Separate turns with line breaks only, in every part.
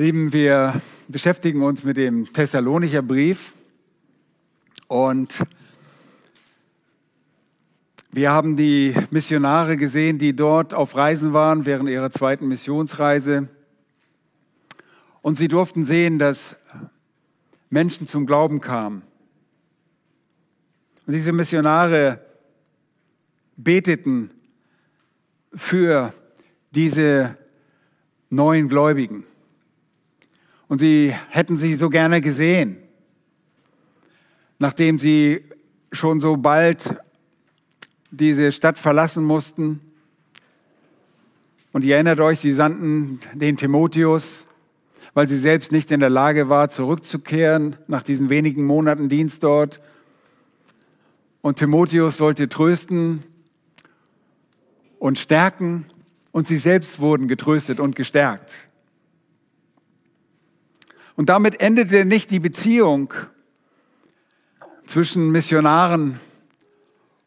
Lieben, wir beschäftigen uns mit dem Thessalonicher Brief und wir haben die Missionare gesehen, die dort auf Reisen waren während ihrer zweiten Missionsreise. Und sie durften sehen, dass Menschen zum Glauben kamen. Und diese Missionare beteten für diese neuen Gläubigen. Und sie hätten sie so gerne gesehen, nachdem sie schon so bald diese Stadt verlassen mussten. Und ihr erinnert euch, sie sandten den Timotheus, weil sie selbst nicht in der Lage war, zurückzukehren nach diesen wenigen Monaten Dienst dort. Und Timotheus sollte trösten und stärken und sie selbst wurden getröstet und gestärkt. Und damit endete nicht die Beziehung zwischen Missionaren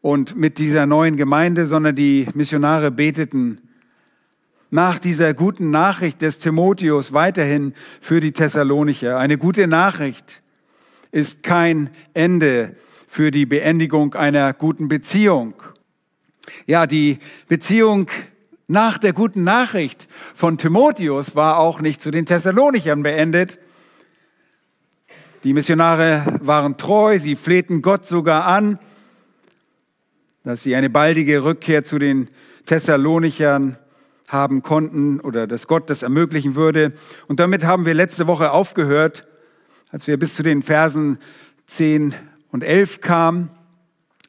und mit dieser neuen Gemeinde, sondern die Missionare beteten nach dieser guten Nachricht des Timotheus weiterhin für die Thessalonicher. Eine gute Nachricht ist kein Ende für die Beendigung einer guten Beziehung. Ja, die Beziehung nach der guten Nachricht von Timotheus war auch nicht zu den Thessalonichern beendet, die Missionare waren treu, sie flehten Gott sogar an, dass sie eine baldige Rückkehr zu den Thessalonichern haben konnten oder dass Gott das ermöglichen würde. Und damit haben wir letzte Woche aufgehört, als wir bis zu den Versen 10 und 11 kamen.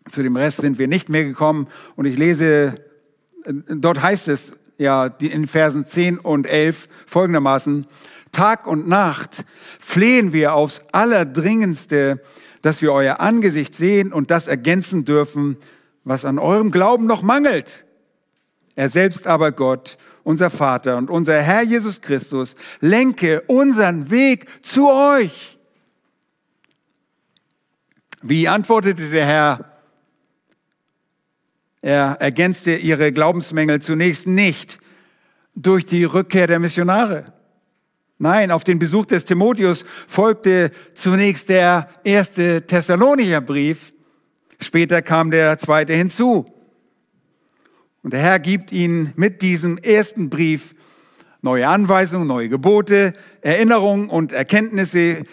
Zu dem Rest sind wir nicht mehr gekommen. Und ich lese, dort heißt es ja in Versen 10 und 11 folgendermaßen, Tag und Nacht flehen wir aufs Allerdringendste, dass wir euer Angesicht sehen und das ergänzen dürfen, was an eurem Glauben noch mangelt. Er selbst aber Gott, unser Vater und unser Herr Jesus Christus, lenke unseren Weg zu euch. Wie antwortete der Herr? Er ergänzte ihre Glaubensmängel zunächst nicht durch die Rückkehr der Missionare. Nein, auf den Besuch des Timotheus folgte zunächst der erste Thessalonicher Brief. Später kam der zweite hinzu. Und der Herr gibt ihnen mit diesem ersten Brief neue Anweisungen, neue Gebote, Erinnerungen und Erkenntnisse,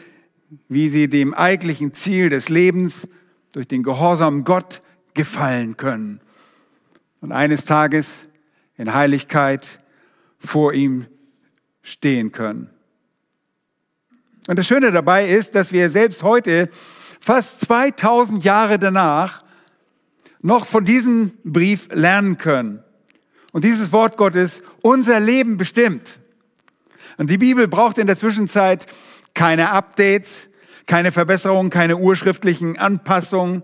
wie sie dem eigentlichen Ziel des Lebens durch den Gehorsam Gott gefallen können. Und eines Tages in Heiligkeit vor ihm stehen können. Und das Schöne dabei ist, dass wir selbst heute, fast 2000 Jahre danach, noch von diesem Brief lernen können. Und dieses Wort Gottes unser Leben bestimmt. Und die Bibel braucht in der Zwischenzeit keine Updates, keine Verbesserungen, keine urschriftlichen Anpassungen.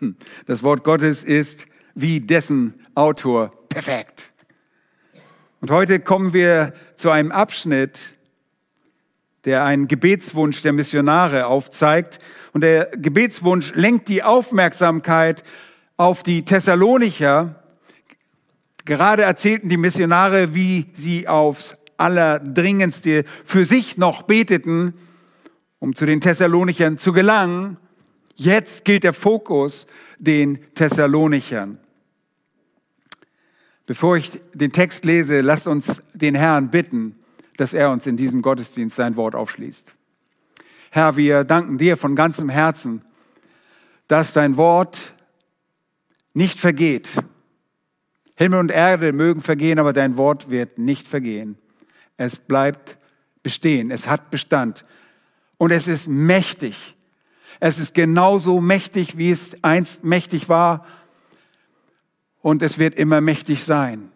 Hm, das Wort Gottes ist wie dessen Autor perfekt. Und heute kommen wir zu einem Abschnitt, der einen Gebetswunsch der Missionare aufzeigt. Und der Gebetswunsch lenkt die Aufmerksamkeit auf die Thessalonicher. Gerade erzählten die Missionare, wie sie aufs Allerdringendste für sich noch beteten, um zu den Thessalonichern zu gelangen. Jetzt gilt der Fokus den Thessalonichern. Bevor ich den Text lese, lasst uns den Herrn bitten, dass er uns in diesem Gottesdienst sein Wort aufschließt. Herr, wir danken dir von ganzem Herzen, dass dein Wort nicht vergeht. Himmel und Erde mögen vergehen, aber dein Wort wird nicht vergehen. Es bleibt bestehen. Es hat Bestand. Und es ist mächtig. Es ist genauso mächtig, wie es einst mächtig war und es wird immer mächtig sein.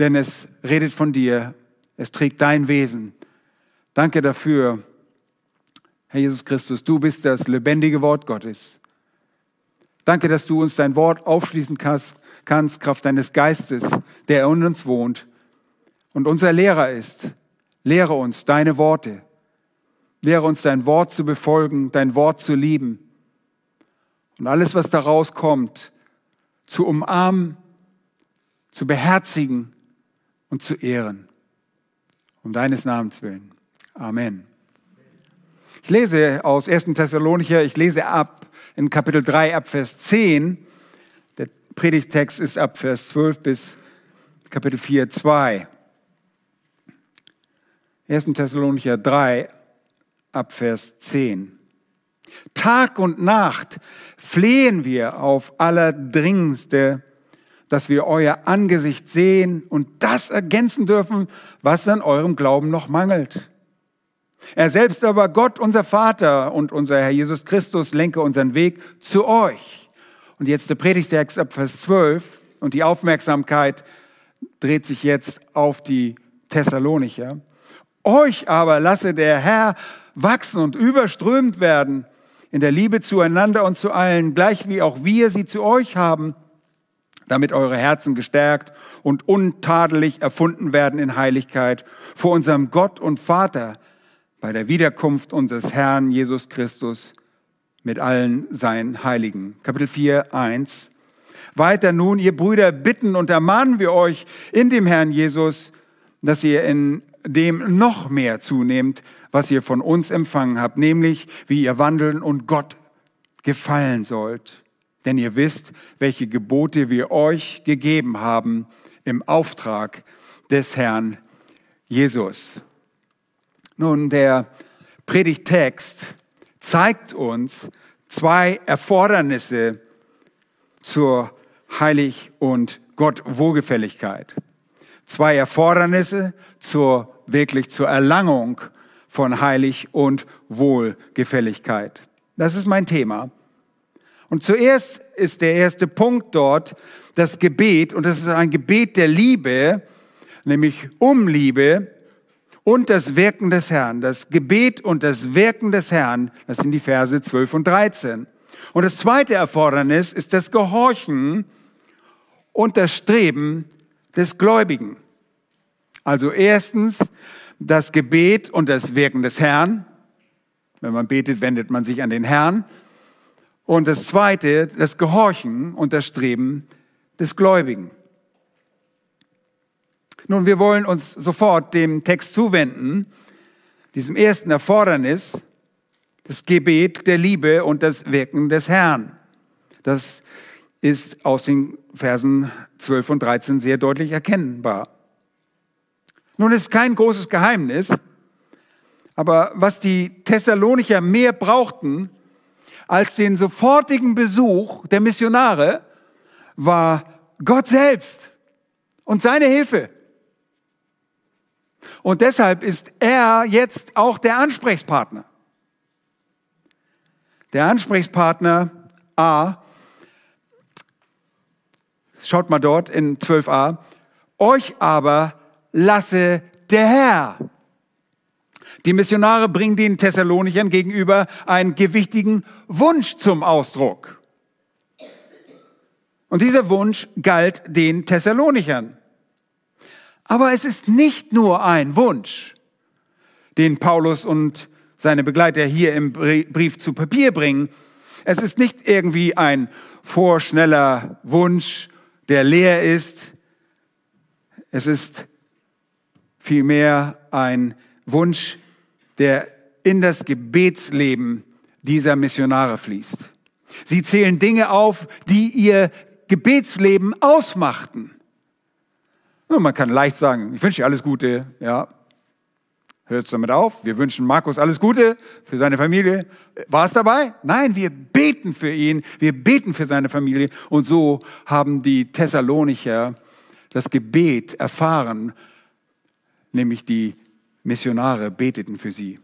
Denn es redet von dir, es trägt dein Wesen. Danke dafür, Herr Jesus Christus, du bist das lebendige Wort Gottes. Danke, dass du uns dein Wort aufschließen kannst, Kraft deines Geistes, der in uns wohnt und unser Lehrer ist. Lehre uns deine Worte. Lehre uns dein Wort zu befolgen, dein Wort zu lieben. Und alles, was daraus kommt, zu umarmen, zu beherzigen und zu ehren. Um deines Namens willen. Amen. Ich lese aus 1. Thessalonicher, ich lese ab in Kapitel 3 ab Vers 10. Der Predigtext ist ab Vers 12 bis Kapitel 4, 2. 1. Thessalonicher 3 ab Vers 10. Tag und Nacht flehen wir auf allerdringendste, dass wir euer Angesicht sehen und das ergänzen dürfen, was an eurem Glauben noch mangelt. Er selbst aber, Gott, unser Vater und unser Herr Jesus Christus, lenke unseren Weg zu euch. Und jetzt der Predigtext ab Vers 12 und die Aufmerksamkeit dreht sich jetzt auf die Thessalonicher. Euch aber lasse der Herr wachsen und überströmt werden in der Liebe zueinander und zu allen, gleich wie auch wir sie zu euch haben, damit eure Herzen gestärkt und untadelig erfunden werden in Heiligkeit vor unserem Gott und Vater bei der Wiederkunft unseres Herrn Jesus Christus mit allen seinen Heiligen. Kapitel 4, 1. Weiter nun, ihr Brüder, bitten und ermahnen wir euch in dem Herrn Jesus, dass ihr in dem noch mehr zunehmt, was ihr von uns empfangen habt, nämlich wie ihr wandeln und Gott gefallen sollt. Denn ihr wisst, welche Gebote wir euch gegeben haben im Auftrag des Herrn Jesus. Nun, der Predigtext zeigt uns zwei Erfordernisse zur Heilig- und Gottwohlgefälligkeit. Zwei Erfordernisse zur wirklich zur Erlangung von Heilig- und Wohlgefälligkeit. Das ist mein Thema. Und zuerst ist der erste Punkt dort das Gebet, und das ist ein Gebet der Liebe, nämlich um Liebe und das Wirken des Herrn. Das Gebet und das Wirken des Herrn, das sind die Verse 12 und 13. Und das zweite Erfordernis ist das Gehorchen und das Streben des Gläubigen. Also erstens das Gebet und das Wirken des Herrn. Wenn man betet, wendet man sich an den Herrn. Und das zweite, das Gehorchen und das Streben des Gläubigen. Nun, wir wollen uns sofort dem Text zuwenden, diesem ersten Erfordernis, das Gebet der Liebe und das Wirken des Herrn. Das ist aus den Versen 12 und 13 sehr deutlich erkennbar. Nun ist kein großes Geheimnis, aber was die Thessalonicher mehr brauchten als den sofortigen Besuch der Missionare, war Gott selbst und seine Hilfe. Und deshalb ist er jetzt auch der Ansprechpartner. Der Ansprechpartner A, schaut mal dort in 12a, euch aber lasse der Herr. Die Missionare bringen den Thessalonichern gegenüber einen gewichtigen Wunsch zum Ausdruck. Und dieser Wunsch galt den Thessalonichern. Aber es ist nicht nur ein Wunsch, den Paulus und seine Begleiter hier im Brief zu Papier bringen. Es ist nicht irgendwie ein vorschneller Wunsch, der leer ist. Es ist vielmehr ein Wunsch, der in das Gebetsleben dieser Missionare fließt. Sie zählen Dinge auf, die ihr Gebetsleben ausmachten. Und man kann leicht sagen, ich wünsche dir alles Gute, ja. Hört damit auf. Wir wünschen Markus alles Gute für seine Familie. War es dabei? Nein, wir beten für ihn. Wir beten für seine Familie. Und so haben die Thessalonicher das Gebet erfahren nämlich die Missionare beteten für sie.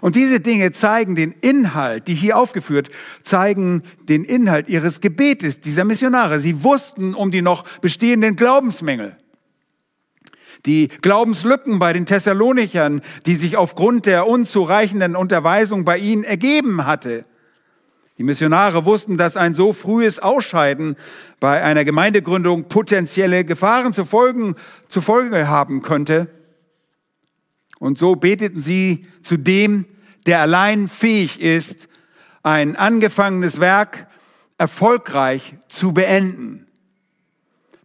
Und diese Dinge zeigen den Inhalt, die hier aufgeführt, zeigen den Inhalt ihres Gebetes dieser Missionare. Sie wussten um die noch bestehenden Glaubensmängel. Die Glaubenslücken bei den Thessalonichern, die sich aufgrund der unzureichenden Unterweisung bei ihnen ergeben hatte. Die Missionare wussten, dass ein so frühes Ausscheiden bei einer Gemeindegründung potenzielle Gefahren zur Folge, zur Folge haben könnte. Und so beteten sie zu dem, der allein fähig ist, ein angefangenes Werk erfolgreich zu beenden.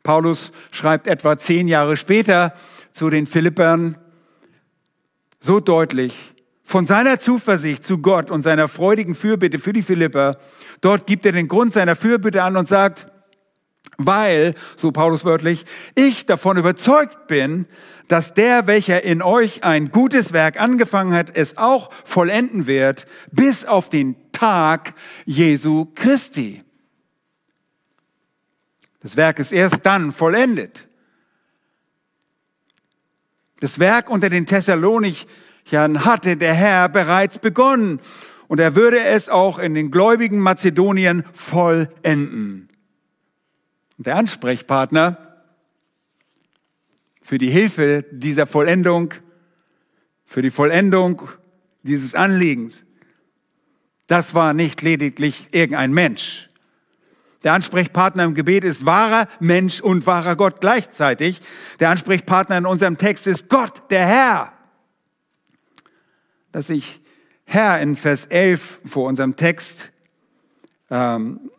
Paulus schreibt etwa zehn Jahre später zu den Philippern so deutlich, von seiner Zuversicht zu Gott und seiner freudigen Fürbitte für die Philipper, dort gibt er den Grund seiner Fürbitte an und sagt, weil, so Paulus wörtlich, ich davon überzeugt bin, dass der, welcher in euch ein gutes Werk angefangen hat, es auch vollenden wird, bis auf den Tag Jesu Christi. Das Werk ist erst dann vollendet. Das Werk unter den Thessalonichern hatte der Herr bereits begonnen und er würde es auch in den gläubigen Mazedonien vollenden. Der Ansprechpartner für die Hilfe dieser Vollendung, für die Vollendung dieses Anliegens, das war nicht lediglich irgendein Mensch. Der Ansprechpartner im Gebet ist wahrer Mensch und wahrer Gott gleichzeitig. Der Ansprechpartner in unserem Text ist Gott, der Herr. Dass sich Herr in Vers 11 vor unserem Text ähm,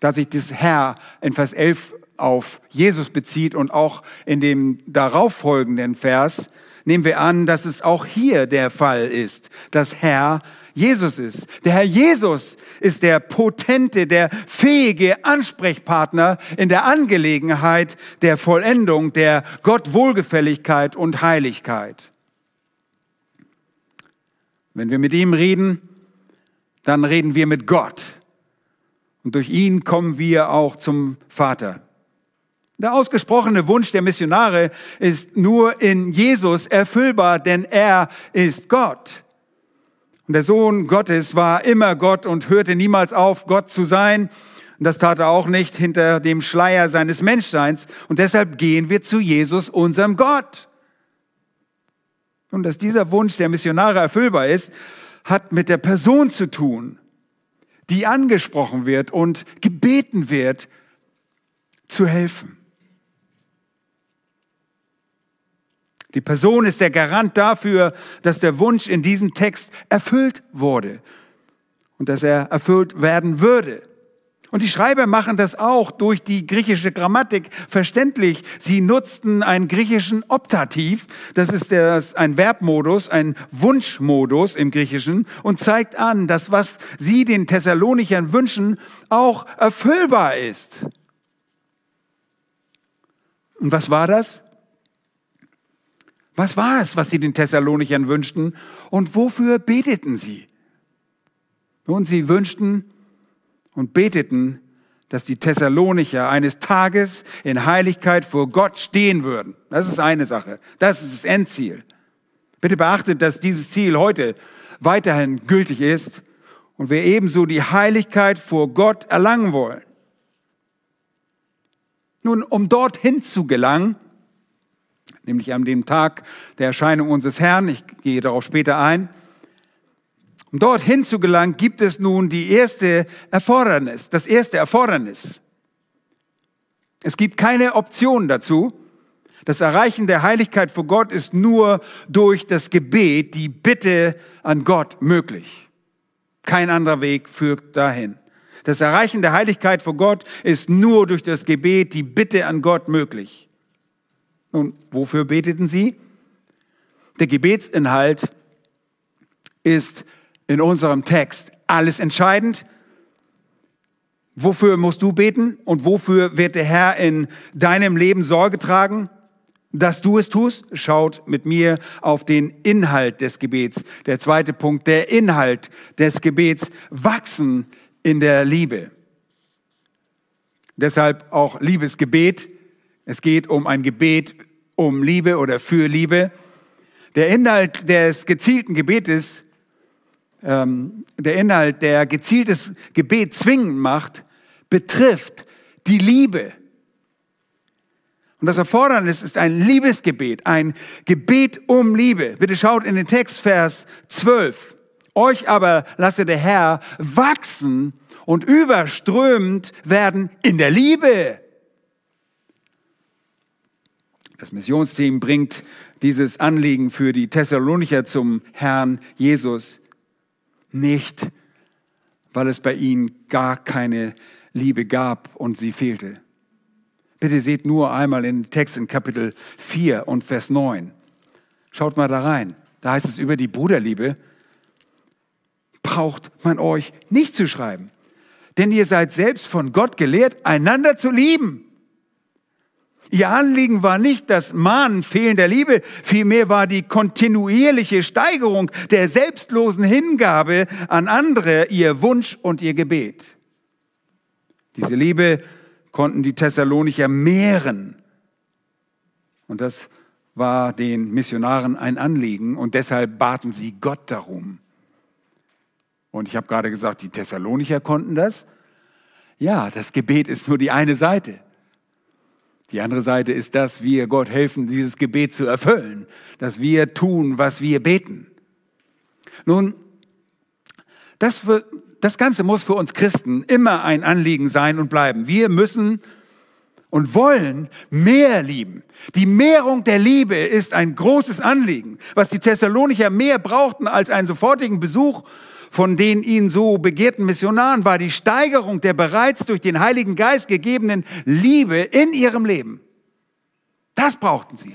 dass sich das Herr in Vers 11 auf Jesus bezieht und auch in dem darauffolgenden Vers, nehmen wir an, dass es auch hier der Fall ist, dass Herr Jesus ist. Der Herr Jesus ist der potente, der fähige Ansprechpartner in der Angelegenheit der Vollendung der Gottwohlgefälligkeit und Heiligkeit. Wenn wir mit ihm reden, dann reden wir mit Gott. Und durch ihn kommen wir auch zum Vater. Der ausgesprochene Wunsch der Missionare ist nur in Jesus erfüllbar, denn er ist Gott. Und der Sohn Gottes war immer Gott und hörte niemals auf, Gott zu sein. Und das tat er auch nicht hinter dem Schleier seines Menschseins. Und deshalb gehen wir zu Jesus, unserem Gott. Und dass dieser Wunsch der Missionare erfüllbar ist, hat mit der Person zu tun die angesprochen wird und gebeten wird, zu helfen. Die Person ist der Garant dafür, dass der Wunsch in diesem Text erfüllt wurde und dass er erfüllt werden würde. Und die Schreiber machen das auch durch die griechische Grammatik verständlich. Sie nutzten einen griechischen Optativ, das ist der, ein Verbmodus, ein Wunschmodus im Griechischen und zeigt an, dass was sie den Thessalonichern wünschen, auch erfüllbar ist. Und was war das? Was war es, was sie den Thessalonichern wünschten und wofür beteten sie? Nun, sie wünschten, und beteten, dass die Thessalonicher eines Tages in Heiligkeit vor Gott stehen würden. Das ist eine Sache. Das ist das Endziel. Bitte beachtet, dass dieses Ziel heute weiterhin gültig ist und wir ebenso die Heiligkeit vor Gott erlangen wollen. Nun, um dorthin zu gelangen, nämlich an dem Tag der Erscheinung unseres Herrn, ich gehe darauf später ein, um dorthin zu gelangen, gibt es nun die erste Erfordernis, das erste Erfordernis. Es gibt keine Option dazu. Das Erreichen der Heiligkeit vor Gott ist nur durch das Gebet, die Bitte an Gott möglich. Kein anderer Weg führt dahin. Das Erreichen der Heiligkeit vor Gott ist nur durch das Gebet, die Bitte an Gott möglich. Und wofür beteten sie? Der Gebetsinhalt ist in unserem Text. Alles entscheidend. Wofür musst du beten und wofür wird der Herr in deinem Leben Sorge tragen? Dass du es tust, schaut mit mir auf den Inhalt des Gebets. Der zweite Punkt, der Inhalt des Gebets, wachsen in der Liebe. Deshalb auch Liebesgebet. Es geht um ein Gebet um Liebe oder für Liebe. Der Inhalt des gezielten Gebetes ähm, der Inhalt, der gezieltes Gebet zwingend macht, betrifft die Liebe. Und das Erfordernis ist ein Liebesgebet, ein Gebet um Liebe. Bitte schaut in den Text, Vers 12. Euch aber lasse der Herr wachsen und überströmend werden in der Liebe. Das Missionsteam bringt dieses Anliegen für die Thessalonicher zum Herrn Jesus nicht, weil es bei ihnen gar keine Liebe gab und sie fehlte, Bitte seht nur einmal in den Text in Kapitel 4 und Vers 9. Schaut mal da rein. Da heißt es über die Bruderliebe, braucht man euch nicht zu schreiben. Denn ihr seid selbst von Gott gelehrt, einander zu lieben. Ihr Anliegen war nicht das Mahnen fehlender Liebe, vielmehr war die kontinuierliche Steigerung der selbstlosen Hingabe an andere ihr Wunsch und ihr Gebet. Diese Liebe konnten die Thessalonicher mehren. Und das war den Missionaren ein Anliegen und deshalb baten sie Gott darum. Und ich habe gerade gesagt, die Thessalonicher konnten das. Ja, das Gebet ist nur die eine Seite. Die andere Seite ist, dass wir Gott helfen, dieses Gebet zu erfüllen, dass wir tun, was wir beten. Nun, das, wird, das Ganze muss für uns Christen immer ein Anliegen sein und bleiben. Wir müssen und wollen mehr lieben. Die Mehrung der Liebe ist ein großes Anliegen. Was die Thessalonicher mehr brauchten als einen sofortigen Besuch von den ihnen so begehrten Missionaren war die Steigerung der bereits durch den Heiligen Geist gegebenen Liebe in ihrem Leben. Das brauchten sie.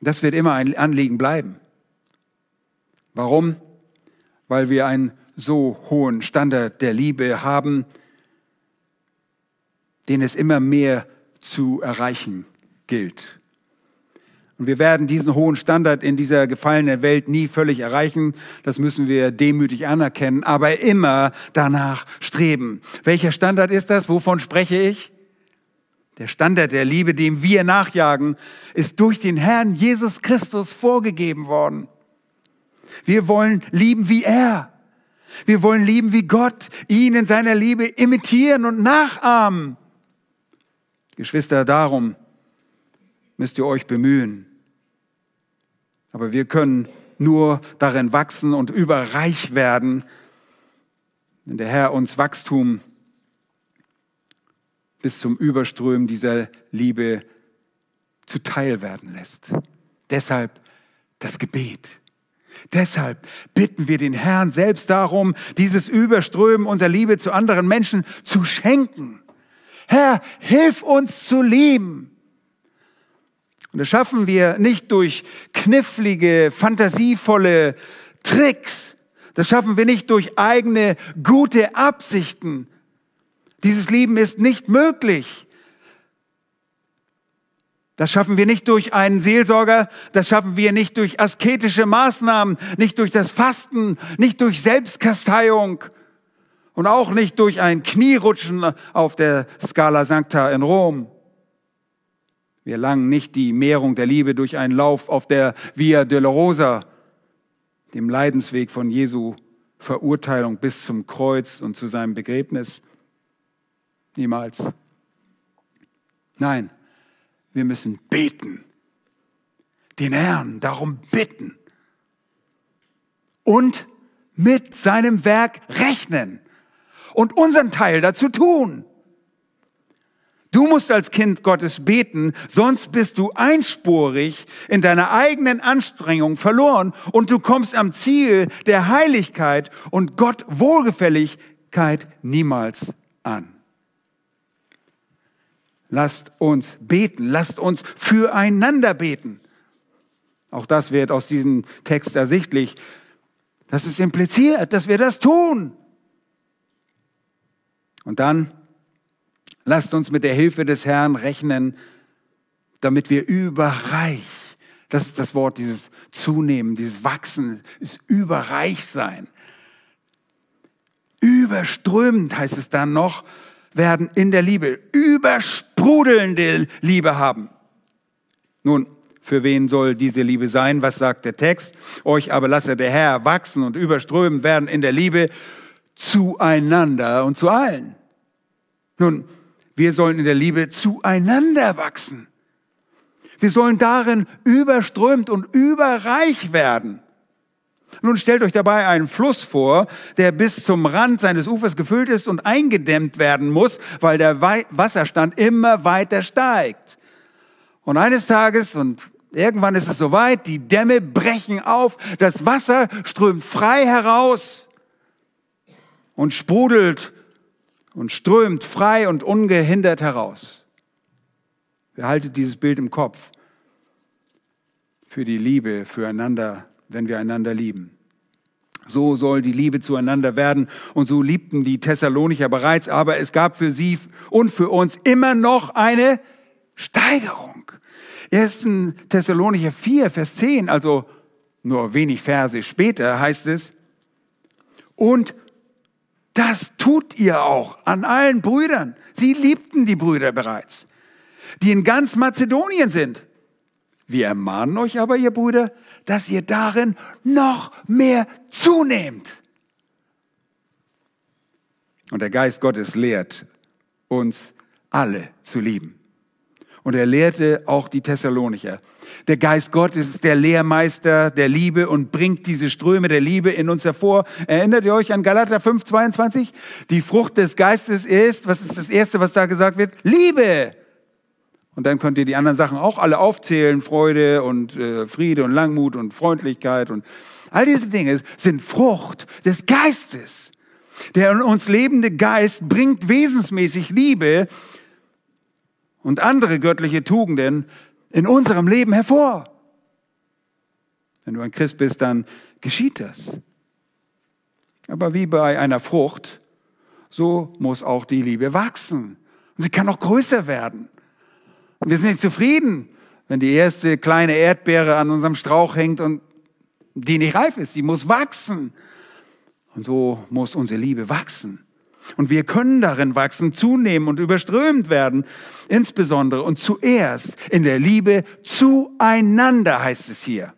Das wird immer ein Anliegen bleiben. Warum? Weil wir einen so hohen Standard der Liebe haben, den es immer mehr zu erreichen gilt. Und wir werden diesen hohen Standard in dieser gefallenen Welt nie völlig erreichen. Das müssen wir demütig anerkennen, aber immer danach streben. Welcher Standard ist das? Wovon spreche ich? Der Standard der Liebe, dem wir nachjagen, ist durch den Herrn Jesus Christus vorgegeben worden. Wir wollen lieben wie er. Wir wollen lieben wie Gott, ihn in seiner Liebe imitieren und nachahmen. Geschwister, darum müsst ihr euch bemühen, aber wir können nur darin wachsen und überreich werden, wenn der Herr uns Wachstum bis zum Überströmen dieser Liebe zuteil werden lässt. Deshalb das Gebet. Deshalb bitten wir den Herrn selbst darum, dieses Überströmen unserer Liebe zu anderen Menschen zu schenken. Herr, hilf uns zu lieben. Und das schaffen wir nicht durch knifflige, fantasievolle Tricks. Das schaffen wir nicht durch eigene gute Absichten. Dieses Leben ist nicht möglich. Das schaffen wir nicht durch einen Seelsorger, das schaffen wir nicht durch asketische Maßnahmen, nicht durch das Fasten, nicht durch Selbstkasteiung und auch nicht durch ein Knierutschen auf der Scala Sancta in Rom. Wir erlangen nicht die Mehrung der Liebe durch einen Lauf auf der Via Dolorosa, dem Leidensweg von Jesu Verurteilung bis zum Kreuz und zu seinem Begräbnis. Niemals. Nein, wir müssen beten, den Herrn darum bitten und mit seinem Werk rechnen und unseren Teil dazu tun. Du musst als Kind Gottes beten, sonst bist du einspurig in deiner eigenen Anstrengung verloren und du kommst am Ziel der Heiligkeit und Gott Wohlgefälligkeit niemals an. Lasst uns beten, lasst uns füreinander beten. Auch das wird aus diesem Text ersichtlich. Das ist impliziert, dass wir das tun. Und dann Lasst uns mit der Hilfe des Herrn rechnen, damit wir überreich, das ist das Wort, dieses Zunehmen, dieses Wachsen, ist überreich sein. Überströmend heißt es dann noch, werden in der Liebe, übersprudelnde Liebe haben. Nun, für wen soll diese Liebe sein? Was sagt der Text? Euch aber lasse der Herr wachsen und überströmen werden in der Liebe zueinander und zu allen. Nun, wir sollen in der Liebe zueinander wachsen. Wir sollen darin überströmt und überreich werden. Nun stellt euch dabei einen Fluss vor, der bis zum Rand seines Ufers gefüllt ist und eingedämmt werden muss, weil der Wasserstand immer weiter steigt. Und eines Tages, und irgendwann ist es soweit, die Dämme brechen auf, das Wasser strömt frei heraus. und sprudelt und strömt frei und ungehindert heraus. Behaltet dieses Bild im Kopf für die Liebe füreinander, wenn wir einander lieben. So soll die Liebe zueinander werden. Und so liebten die Thessalonicher bereits, aber es gab für sie und für uns immer noch eine Steigerung. 1. Thessalonicher 4, Vers 10, also nur wenig Verse später heißt es, und das tut ihr auch an allen Brüdern. Sie liebten die Brüder bereits, die in ganz Mazedonien sind. Wir ermahnen euch aber, ihr Brüder, dass ihr darin noch mehr zunehmt. Und der Geist Gottes lehrt uns alle zu lieben. Und er lehrte auch die Thessalonicher. Der Geist Gottes ist der Lehrmeister der Liebe und bringt diese Ströme der Liebe in uns hervor. Erinnert ihr euch an Galater 5, 22? Die Frucht des Geistes ist, was ist das Erste, was da gesagt wird? Liebe. Und dann könnt ihr die anderen Sachen auch alle aufzählen. Freude und äh, Friede und Langmut und Freundlichkeit und all diese Dinge sind Frucht des Geistes. Der in uns lebende Geist bringt wesensmäßig Liebe und andere göttliche Tugenden in unserem Leben hervor. Wenn du ein Christ bist, dann geschieht das. Aber wie bei einer Frucht, so muss auch die Liebe wachsen. Und sie kann auch größer werden. Und wir sind nicht zufrieden, wenn die erste kleine Erdbeere an unserem Strauch hängt und die nicht reif ist. Sie muss wachsen. Und so muss unsere Liebe wachsen. Und wir können darin wachsen, zunehmen und überströmt werden, insbesondere und zuerst in der Liebe zueinander, heißt es hier.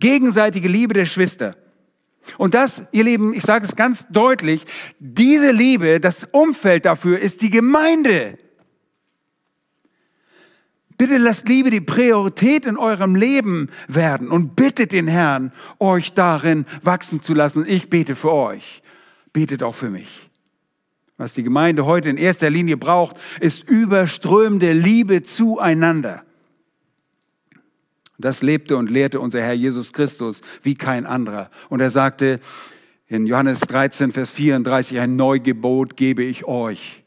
Gegenseitige Liebe der Schwester. Und das, ihr Lieben, ich sage es ganz deutlich, diese Liebe, das Umfeld dafür ist die Gemeinde. Bitte lasst Liebe die Priorität in eurem Leben werden und bittet den Herrn, euch darin wachsen zu lassen. Ich bete für euch betet auch für mich. Was die Gemeinde heute in erster Linie braucht, ist überströmende Liebe zueinander. Das lebte und lehrte unser Herr Jesus Christus wie kein anderer. Und er sagte in Johannes 13, Vers 34, ein Neugebot gebe ich euch,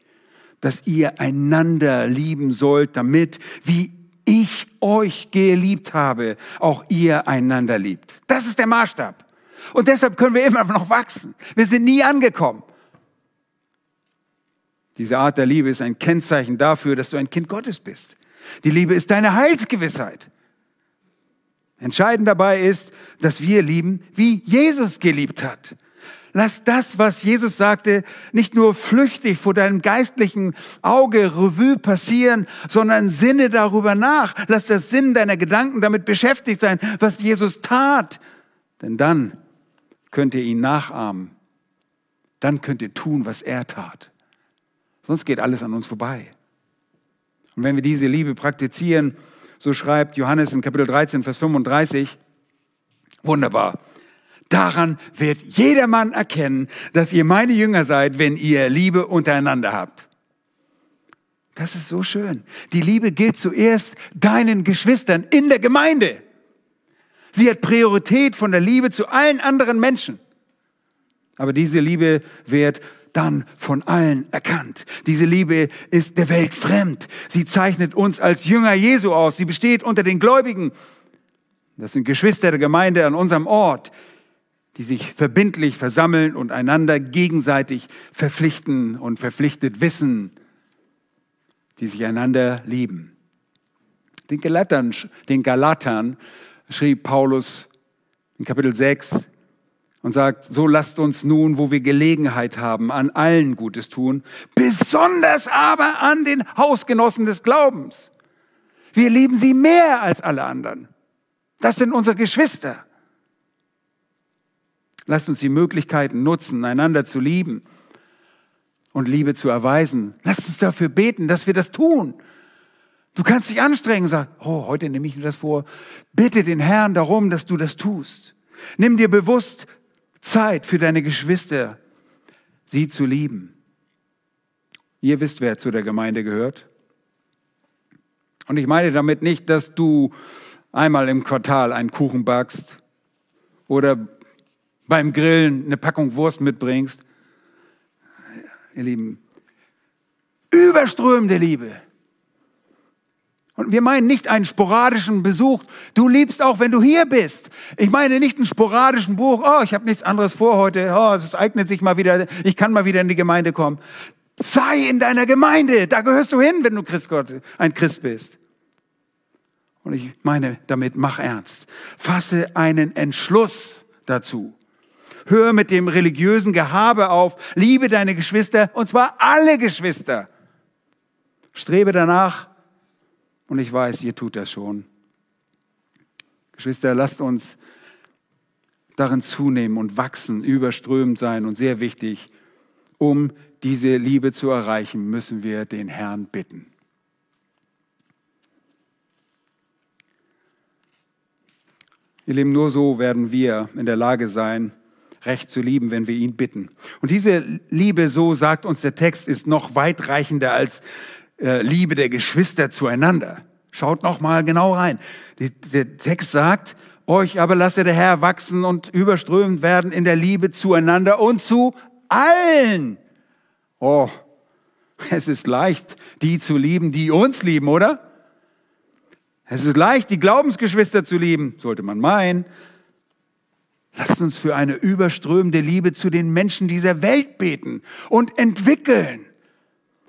dass ihr einander lieben sollt, damit, wie ich euch geliebt habe, auch ihr einander liebt. Das ist der Maßstab. Und deshalb können wir immer noch wachsen. Wir sind nie angekommen. Diese Art der Liebe ist ein Kennzeichen dafür, dass du ein Kind Gottes bist. Die Liebe ist deine Heilsgewissheit. Entscheidend dabei ist, dass wir lieben, wie Jesus geliebt hat. Lass das, was Jesus sagte, nicht nur flüchtig vor deinem geistlichen Auge Revue passieren, sondern sinne darüber nach. Lass das Sinn deiner Gedanken damit beschäftigt sein, was Jesus tat. Denn dann könnt ihr ihn nachahmen. Dann könnt ihr tun, was er tat. Sonst geht alles an uns vorbei. Und wenn wir diese Liebe praktizieren, so schreibt Johannes in Kapitel 13, Vers 35, wunderbar. Daran wird jedermann erkennen, dass ihr meine Jünger seid, wenn ihr Liebe untereinander habt. Das ist so schön. Die Liebe gilt zuerst deinen Geschwistern in der Gemeinde. Sie hat Priorität von der Liebe zu allen anderen Menschen. Aber diese Liebe wird dann von allen erkannt. Diese Liebe ist der Welt fremd. Sie zeichnet uns als Jünger Jesu aus. Sie besteht unter den Gläubigen. Das sind Geschwister der Gemeinde an unserem Ort, die sich verbindlich versammeln und einander gegenseitig verpflichten und verpflichtet wissen, die sich einander lieben. Den Galatern, den Galatern schrieb Paulus in Kapitel 6 und sagt, so lasst uns nun, wo wir Gelegenheit haben, an allen Gutes tun, besonders aber an den Hausgenossen des Glaubens. Wir lieben sie mehr als alle anderen. Das sind unsere Geschwister. Lasst uns die Möglichkeiten nutzen, einander zu lieben und Liebe zu erweisen. Lasst uns dafür beten, dass wir das tun. Du kannst dich anstrengen und sagen, oh, heute nehme ich mir das vor. Bitte den Herrn darum, dass du das tust. Nimm dir bewusst Zeit für deine Geschwister, sie zu lieben. Ihr wisst, wer zu der Gemeinde gehört. Und ich meine damit nicht, dass du einmal im Quartal einen Kuchen backst oder beim Grillen eine Packung Wurst mitbringst. Ihr Lieben, überströmende Liebe. Und wir meinen nicht einen sporadischen Besuch. Du liebst auch, wenn du hier bist. Ich meine nicht einen sporadischen Buch. Oh, ich habe nichts anderes vor heute. Oh, es eignet sich mal wieder. Ich kann mal wieder in die Gemeinde kommen. Sei in deiner Gemeinde. Da gehörst du hin, wenn du Christ Gott, ein Christ bist. Und ich meine damit, mach ernst. Fasse einen Entschluss dazu. Hör mit dem religiösen Gehabe auf. Liebe deine Geschwister, und zwar alle Geschwister. Strebe danach, und ich weiß, ihr tut das schon. Geschwister, lasst uns darin zunehmen und wachsen, überströmend sein und sehr wichtig, um diese Liebe zu erreichen, müssen wir den Herrn bitten. Ihr Lieben, nur so werden wir in der Lage sein, recht zu lieben, wenn wir ihn bitten. Und diese Liebe, so sagt uns der Text, ist noch weitreichender als äh, Liebe der Geschwister zueinander. Schaut noch mal genau rein. Der Text sagt, euch aber lasse der Herr wachsen und überströmend werden in der Liebe zueinander und zu allen. Oh, es ist leicht, die zu lieben, die uns lieben, oder? Es ist leicht, die Glaubensgeschwister zu lieben, sollte man meinen. Lasst uns für eine überströmende Liebe zu den Menschen dieser Welt beten und entwickeln.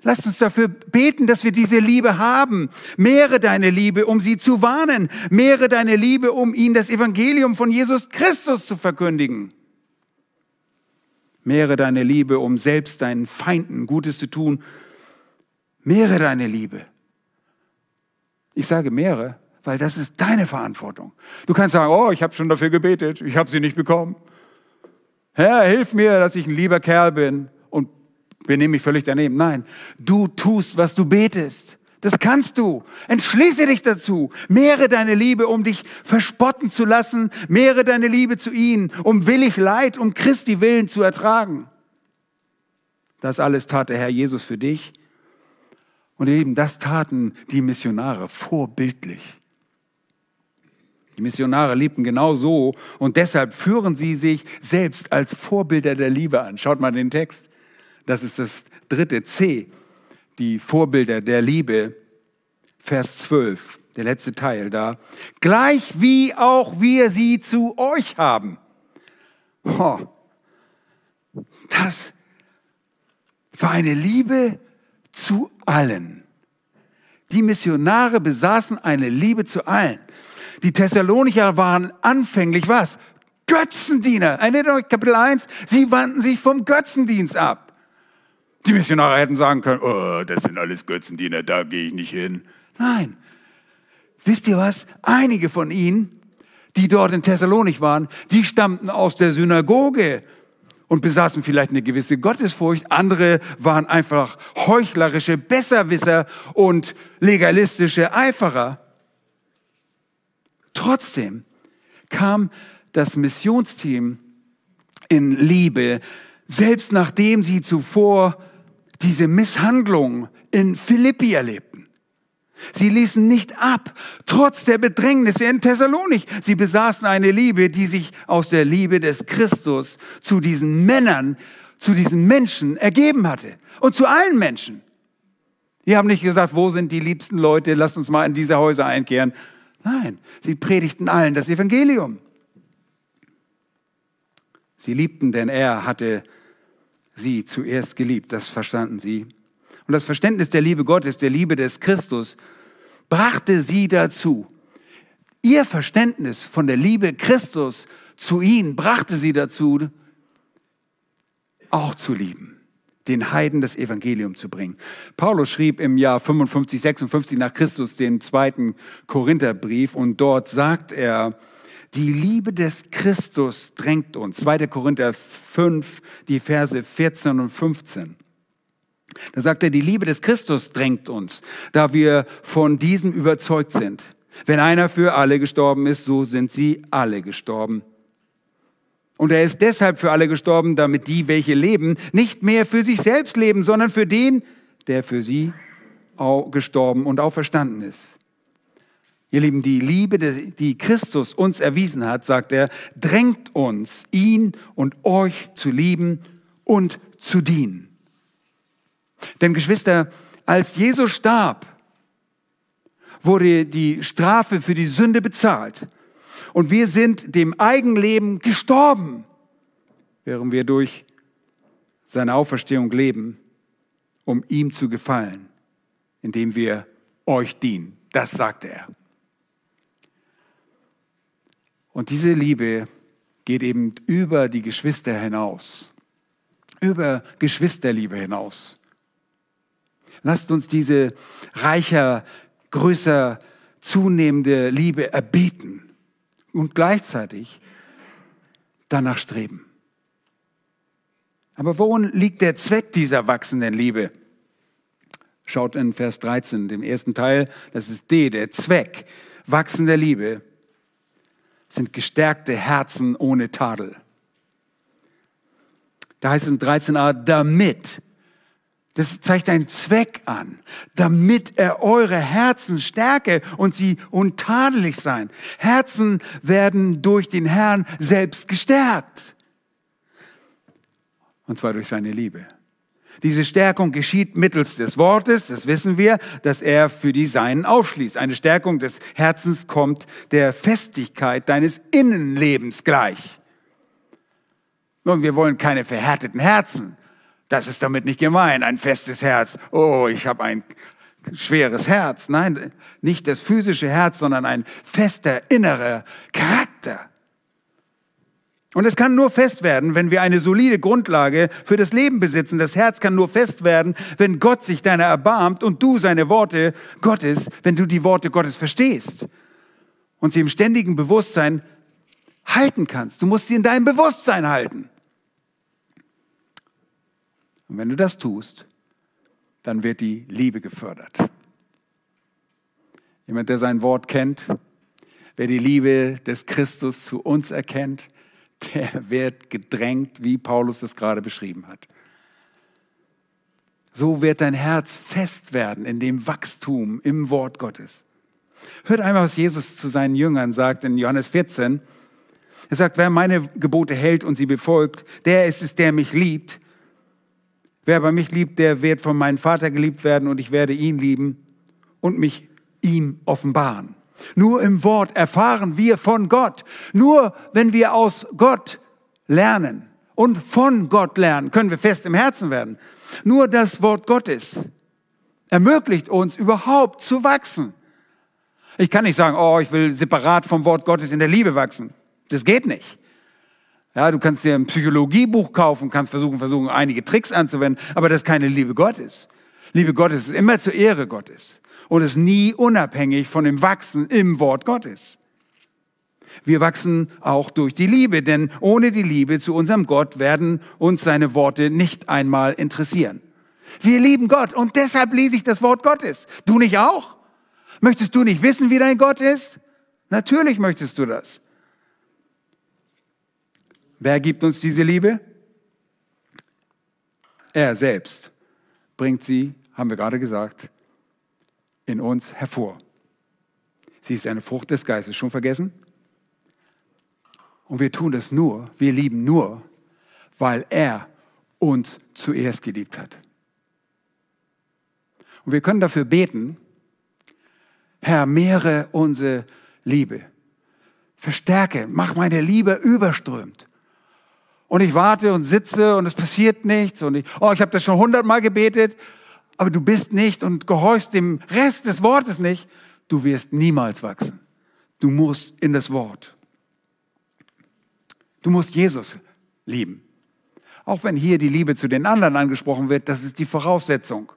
Lasst uns dafür beten, dass wir diese Liebe haben. Mehre deine Liebe, um sie zu warnen. Mehre deine Liebe, um ihnen das Evangelium von Jesus Christus zu verkündigen. Mehre deine Liebe, um selbst deinen Feinden Gutes zu tun. Mehre deine Liebe. Ich sage mehre, weil das ist deine Verantwortung. Du kannst sagen, oh, ich habe schon dafür gebetet, ich habe sie nicht bekommen. Herr, hilf mir, dass ich ein lieber Kerl bin wir nehmen mich völlig daneben. Nein, du tust, was du betest. Das kannst du. Entschließe dich dazu. Mehre deine Liebe, um dich verspotten zu lassen. Mehre deine Liebe zu ihnen, um willig Leid, um Christi Willen zu ertragen. Das alles tat der Herr Jesus für dich. Und eben das taten die Missionare vorbildlich. Die Missionare liebten genau so und deshalb führen sie sich selbst als Vorbilder der Liebe an. Schaut mal den Text. Das ist das dritte C, die Vorbilder der Liebe. Vers 12, der letzte Teil da. Gleich wie auch wir sie zu euch haben. Oh, das war eine Liebe zu allen. Die Missionare besaßen eine Liebe zu allen. Die Thessalonicher waren anfänglich was? Götzendiener. Erinnert euch Kapitel 1? Sie wandten sich vom Götzendienst ab. Die Missionare hätten sagen können, oh, das sind alles Götzendiener, da gehe ich nicht hin. Nein. Wisst ihr was? Einige von ihnen, die dort in Thessalonik waren, die stammten aus der Synagoge und besaßen vielleicht eine gewisse Gottesfurcht. Andere waren einfach heuchlerische Besserwisser und legalistische Eiferer. Trotzdem kam das Missionsteam in Liebe, selbst nachdem sie zuvor diese Misshandlung in Philippi erlebten. Sie ließen nicht ab, trotz der Bedrängnisse in Thessalonik. Sie besaßen eine Liebe, die sich aus der Liebe des Christus zu diesen Männern, zu diesen Menschen ergeben hatte. Und zu allen Menschen. Die haben nicht gesagt, wo sind die liebsten Leute, lasst uns mal in diese Häuser einkehren. Nein, sie predigten allen das Evangelium. Sie liebten, denn er hatte sie zuerst geliebt. Das verstanden sie. Und das Verständnis der Liebe Gottes, der Liebe des Christus, brachte sie dazu. Ihr Verständnis von der Liebe Christus zu ihnen brachte sie dazu, auch zu lieben, den Heiden das Evangelium zu bringen. Paulus schrieb im Jahr 55, 56 nach Christus den zweiten Korintherbrief und dort sagt er, die Liebe des Christus drängt uns. 2. Korinther 5, die Verse 14 und 15. Da sagt er, die Liebe des Christus drängt uns, da wir von diesem überzeugt sind. Wenn einer für alle gestorben ist, so sind sie alle gestorben. Und er ist deshalb für alle gestorben, damit die, welche leben, nicht mehr für sich selbst leben, sondern für den, der für sie gestorben und auferstanden ist. Ihr Lieben, die Liebe, die Christus uns erwiesen hat, sagt er, drängt uns, ihn und euch zu lieben und zu dienen. Denn Geschwister, als Jesus starb, wurde die Strafe für die Sünde bezahlt. Und wir sind dem Eigenleben gestorben, während wir durch seine Auferstehung leben, um ihm zu gefallen, indem wir euch dienen. Das sagte er. Und diese Liebe geht eben über die Geschwister hinaus, über Geschwisterliebe hinaus. Lasst uns diese reicher, größer zunehmende Liebe erbeten und gleichzeitig danach streben. Aber worin liegt der Zweck dieser wachsenden Liebe? Schaut in Vers 13, dem ersten Teil, das ist D, der Zweck wachsender Liebe sind gestärkte Herzen ohne Tadel. Da heißt es in 13a, damit. Das zeigt einen Zweck an, damit er eure Herzen stärke und sie untadelig sein. Herzen werden durch den Herrn selbst gestärkt. Und zwar durch seine Liebe. Diese Stärkung geschieht mittels des Wortes, das wissen wir, dass er für die Seinen aufschließt. Eine Stärkung des Herzens kommt der Festigkeit deines Innenlebens gleich. Nun, wir wollen keine verhärteten Herzen. Das ist damit nicht gemein, ein festes Herz. Oh, ich habe ein schweres Herz. Nein, nicht das physische Herz, sondern ein fester innerer Charakter. Und es kann nur fest werden, wenn wir eine solide Grundlage für das Leben besitzen. Das Herz kann nur fest werden, wenn Gott sich deiner erbarmt und du seine Worte Gottes, wenn du die Worte Gottes verstehst und sie im ständigen Bewusstsein halten kannst. Du musst sie in deinem Bewusstsein halten. Und wenn du das tust, dann wird die Liebe gefördert. Jemand, der sein Wort kennt, wer die Liebe des Christus zu uns erkennt, der wird gedrängt, wie Paulus das gerade beschrieben hat. So wird dein Herz fest werden in dem Wachstum im Wort Gottes. Hört einmal, was Jesus zu seinen Jüngern sagt in Johannes 14. Er sagt, wer meine Gebote hält und sie befolgt, der ist es, der mich liebt. Wer aber mich liebt, der wird von meinem Vater geliebt werden und ich werde ihn lieben und mich ihm offenbaren. Nur im Wort erfahren wir von Gott. Nur wenn wir aus Gott lernen und von Gott lernen, können wir fest im Herzen werden. Nur das Wort Gottes ermöglicht uns überhaupt zu wachsen. Ich kann nicht sagen, oh, ich will separat vom Wort Gottes in der Liebe wachsen. Das geht nicht. Ja, du kannst dir ein Psychologiebuch kaufen, kannst versuchen, versuchen, einige Tricks anzuwenden, aber das ist keine Liebe Gottes. Liebe Gottes ist immer zur Ehre Gottes und ist nie unabhängig von dem Wachsen im Wort Gottes. Wir wachsen auch durch die Liebe, denn ohne die Liebe zu unserem Gott werden uns seine Worte nicht einmal interessieren. Wir lieben Gott und deshalb lese ich das Wort Gottes. Du nicht auch? Möchtest du nicht wissen, wie dein Gott ist? Natürlich möchtest du das. Wer gibt uns diese Liebe? Er selbst bringt sie, haben wir gerade gesagt, in uns hervor. Sie ist eine Frucht des Geistes. Schon vergessen? Und wir tun das nur, wir lieben nur, weil er uns zuerst geliebt hat. Und wir können dafür beten, Herr, mehre unsere Liebe. Verstärke, mach meine Liebe überströmt. Und ich warte und sitze und es passiert nichts und ich, oh, ich habe das schon hundertmal gebetet aber du bist nicht und gehorchst dem Rest des Wortes nicht, du wirst niemals wachsen. Du musst in das Wort. Du musst Jesus lieben. Auch wenn hier die Liebe zu den anderen angesprochen wird, das ist die Voraussetzung.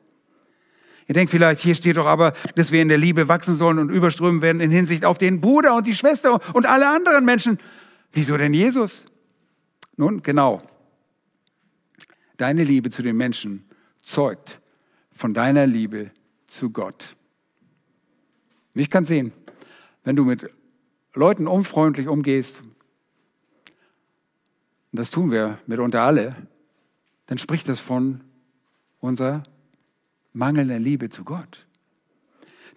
Ihr denkt vielleicht, hier steht doch aber, dass wir in der Liebe wachsen sollen und überströmen werden in Hinsicht auf den Bruder und die Schwester und alle anderen Menschen. Wieso denn Jesus? Nun, genau. Deine Liebe zu den Menschen zeugt von deiner Liebe zu Gott. Ich kann sehen, wenn du mit Leuten unfreundlich umgehst, und das tun wir mitunter alle, dann spricht das von unserer mangelnden Liebe zu Gott.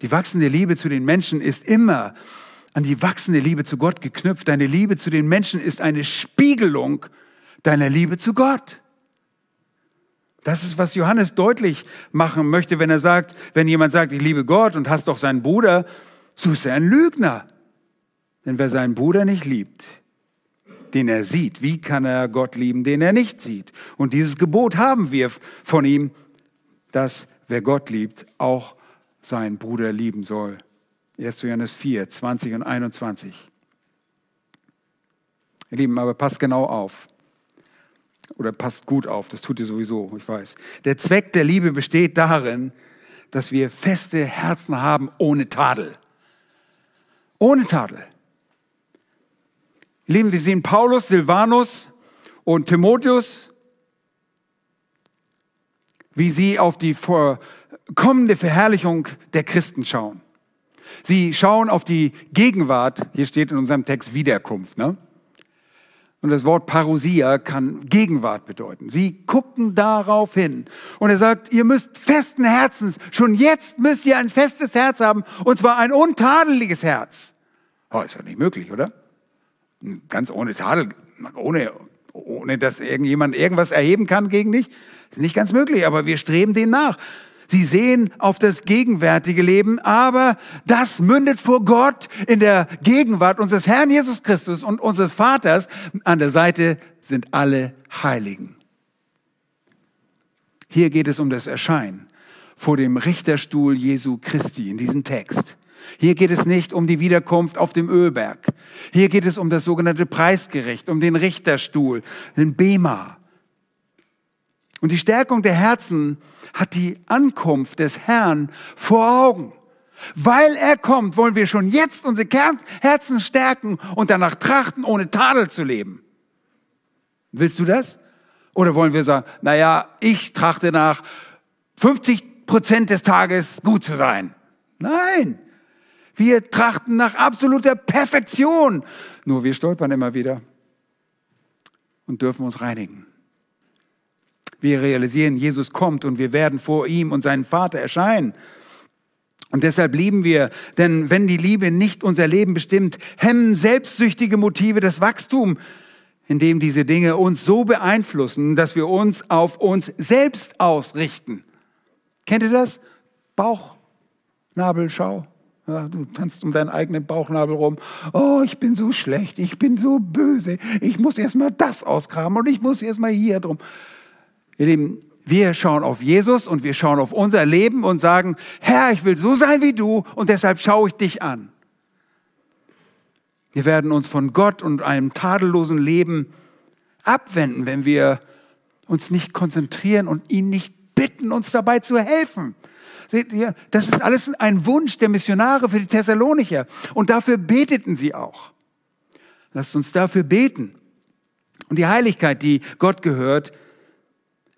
Die wachsende Liebe zu den Menschen ist immer an die wachsende Liebe zu Gott geknüpft. Deine Liebe zu den Menschen ist eine Spiegelung deiner Liebe zu Gott. Das ist, was Johannes deutlich machen möchte, wenn er sagt, wenn jemand sagt, ich liebe Gott und hast doch seinen Bruder, so ist er ein Lügner. Denn wer seinen Bruder nicht liebt, den er sieht, wie kann er Gott lieben, den er nicht sieht? Und dieses Gebot haben wir von ihm, dass wer Gott liebt, auch seinen Bruder lieben soll. 1. Johannes 4, 20 und 21. Ihr Lieben, aber passt genau auf. Oder passt gut auf, das tut ihr sowieso, ich weiß. Der Zweck der Liebe besteht darin, dass wir feste Herzen haben ohne Tadel. Ohne Tadel. Lieben, wir sehen Paulus, Silvanus und Timotheus, wie sie auf die kommende Verherrlichung der Christen schauen. Sie schauen auf die Gegenwart, hier steht in unserem Text Wiederkunft, ne? Und das Wort Parousia kann Gegenwart bedeuten. Sie gucken darauf hin. Und er sagt, ihr müsst festen Herzens, schon jetzt müsst ihr ein festes Herz haben, und zwar ein untadeliges Herz. Oh, ist ja nicht möglich, oder? Ganz ohne Tadel, ohne, ohne dass irgendjemand irgendwas erheben kann gegen dich. Ist nicht ganz möglich, aber wir streben den nach. Sie sehen auf das gegenwärtige Leben, aber das mündet vor Gott in der Gegenwart unseres Herrn Jesus Christus und unseres Vaters. An der Seite sind alle Heiligen. Hier geht es um das Erscheinen vor dem Richterstuhl Jesu Christi in diesem Text. Hier geht es nicht um die Wiederkunft auf dem Ölberg. Hier geht es um das sogenannte Preisgericht, um den Richterstuhl, den Bema. Und die Stärkung der Herzen hat die Ankunft des Herrn vor Augen. Weil er kommt, wollen wir schon jetzt unsere Herzen stärken und danach trachten, ohne Tadel zu leben. Willst du das? Oder wollen wir sagen, naja, ich trachte nach 50 Prozent des Tages gut zu sein? Nein. Wir trachten nach absoluter Perfektion. Nur wir stolpern immer wieder und dürfen uns reinigen. Wir realisieren, Jesus kommt und wir werden vor ihm und seinen Vater erscheinen. Und deshalb lieben wir, denn wenn die Liebe nicht unser Leben bestimmt, hemmen selbstsüchtige Motive das Wachstum, indem diese Dinge uns so beeinflussen, dass wir uns auf uns selbst ausrichten. Kennt ihr das? Bauchnabelschau. Ja, du tanzt um deinen eigenen Bauchnabel rum. Oh, ich bin so schlecht, ich bin so böse. Ich muss erst mal das ausgraben und ich muss erst mal hier drum. Ihr Lieben, wir schauen auf Jesus und wir schauen auf unser Leben und sagen, Herr, ich will so sein wie du und deshalb schaue ich dich an. Wir werden uns von Gott und einem tadellosen Leben abwenden, wenn wir uns nicht konzentrieren und ihn nicht bitten, uns dabei zu helfen. Seht ihr, das ist alles ein Wunsch der Missionare für die Thessalonicher. Und dafür beteten sie auch. Lasst uns dafür beten. Und die Heiligkeit, die Gott gehört,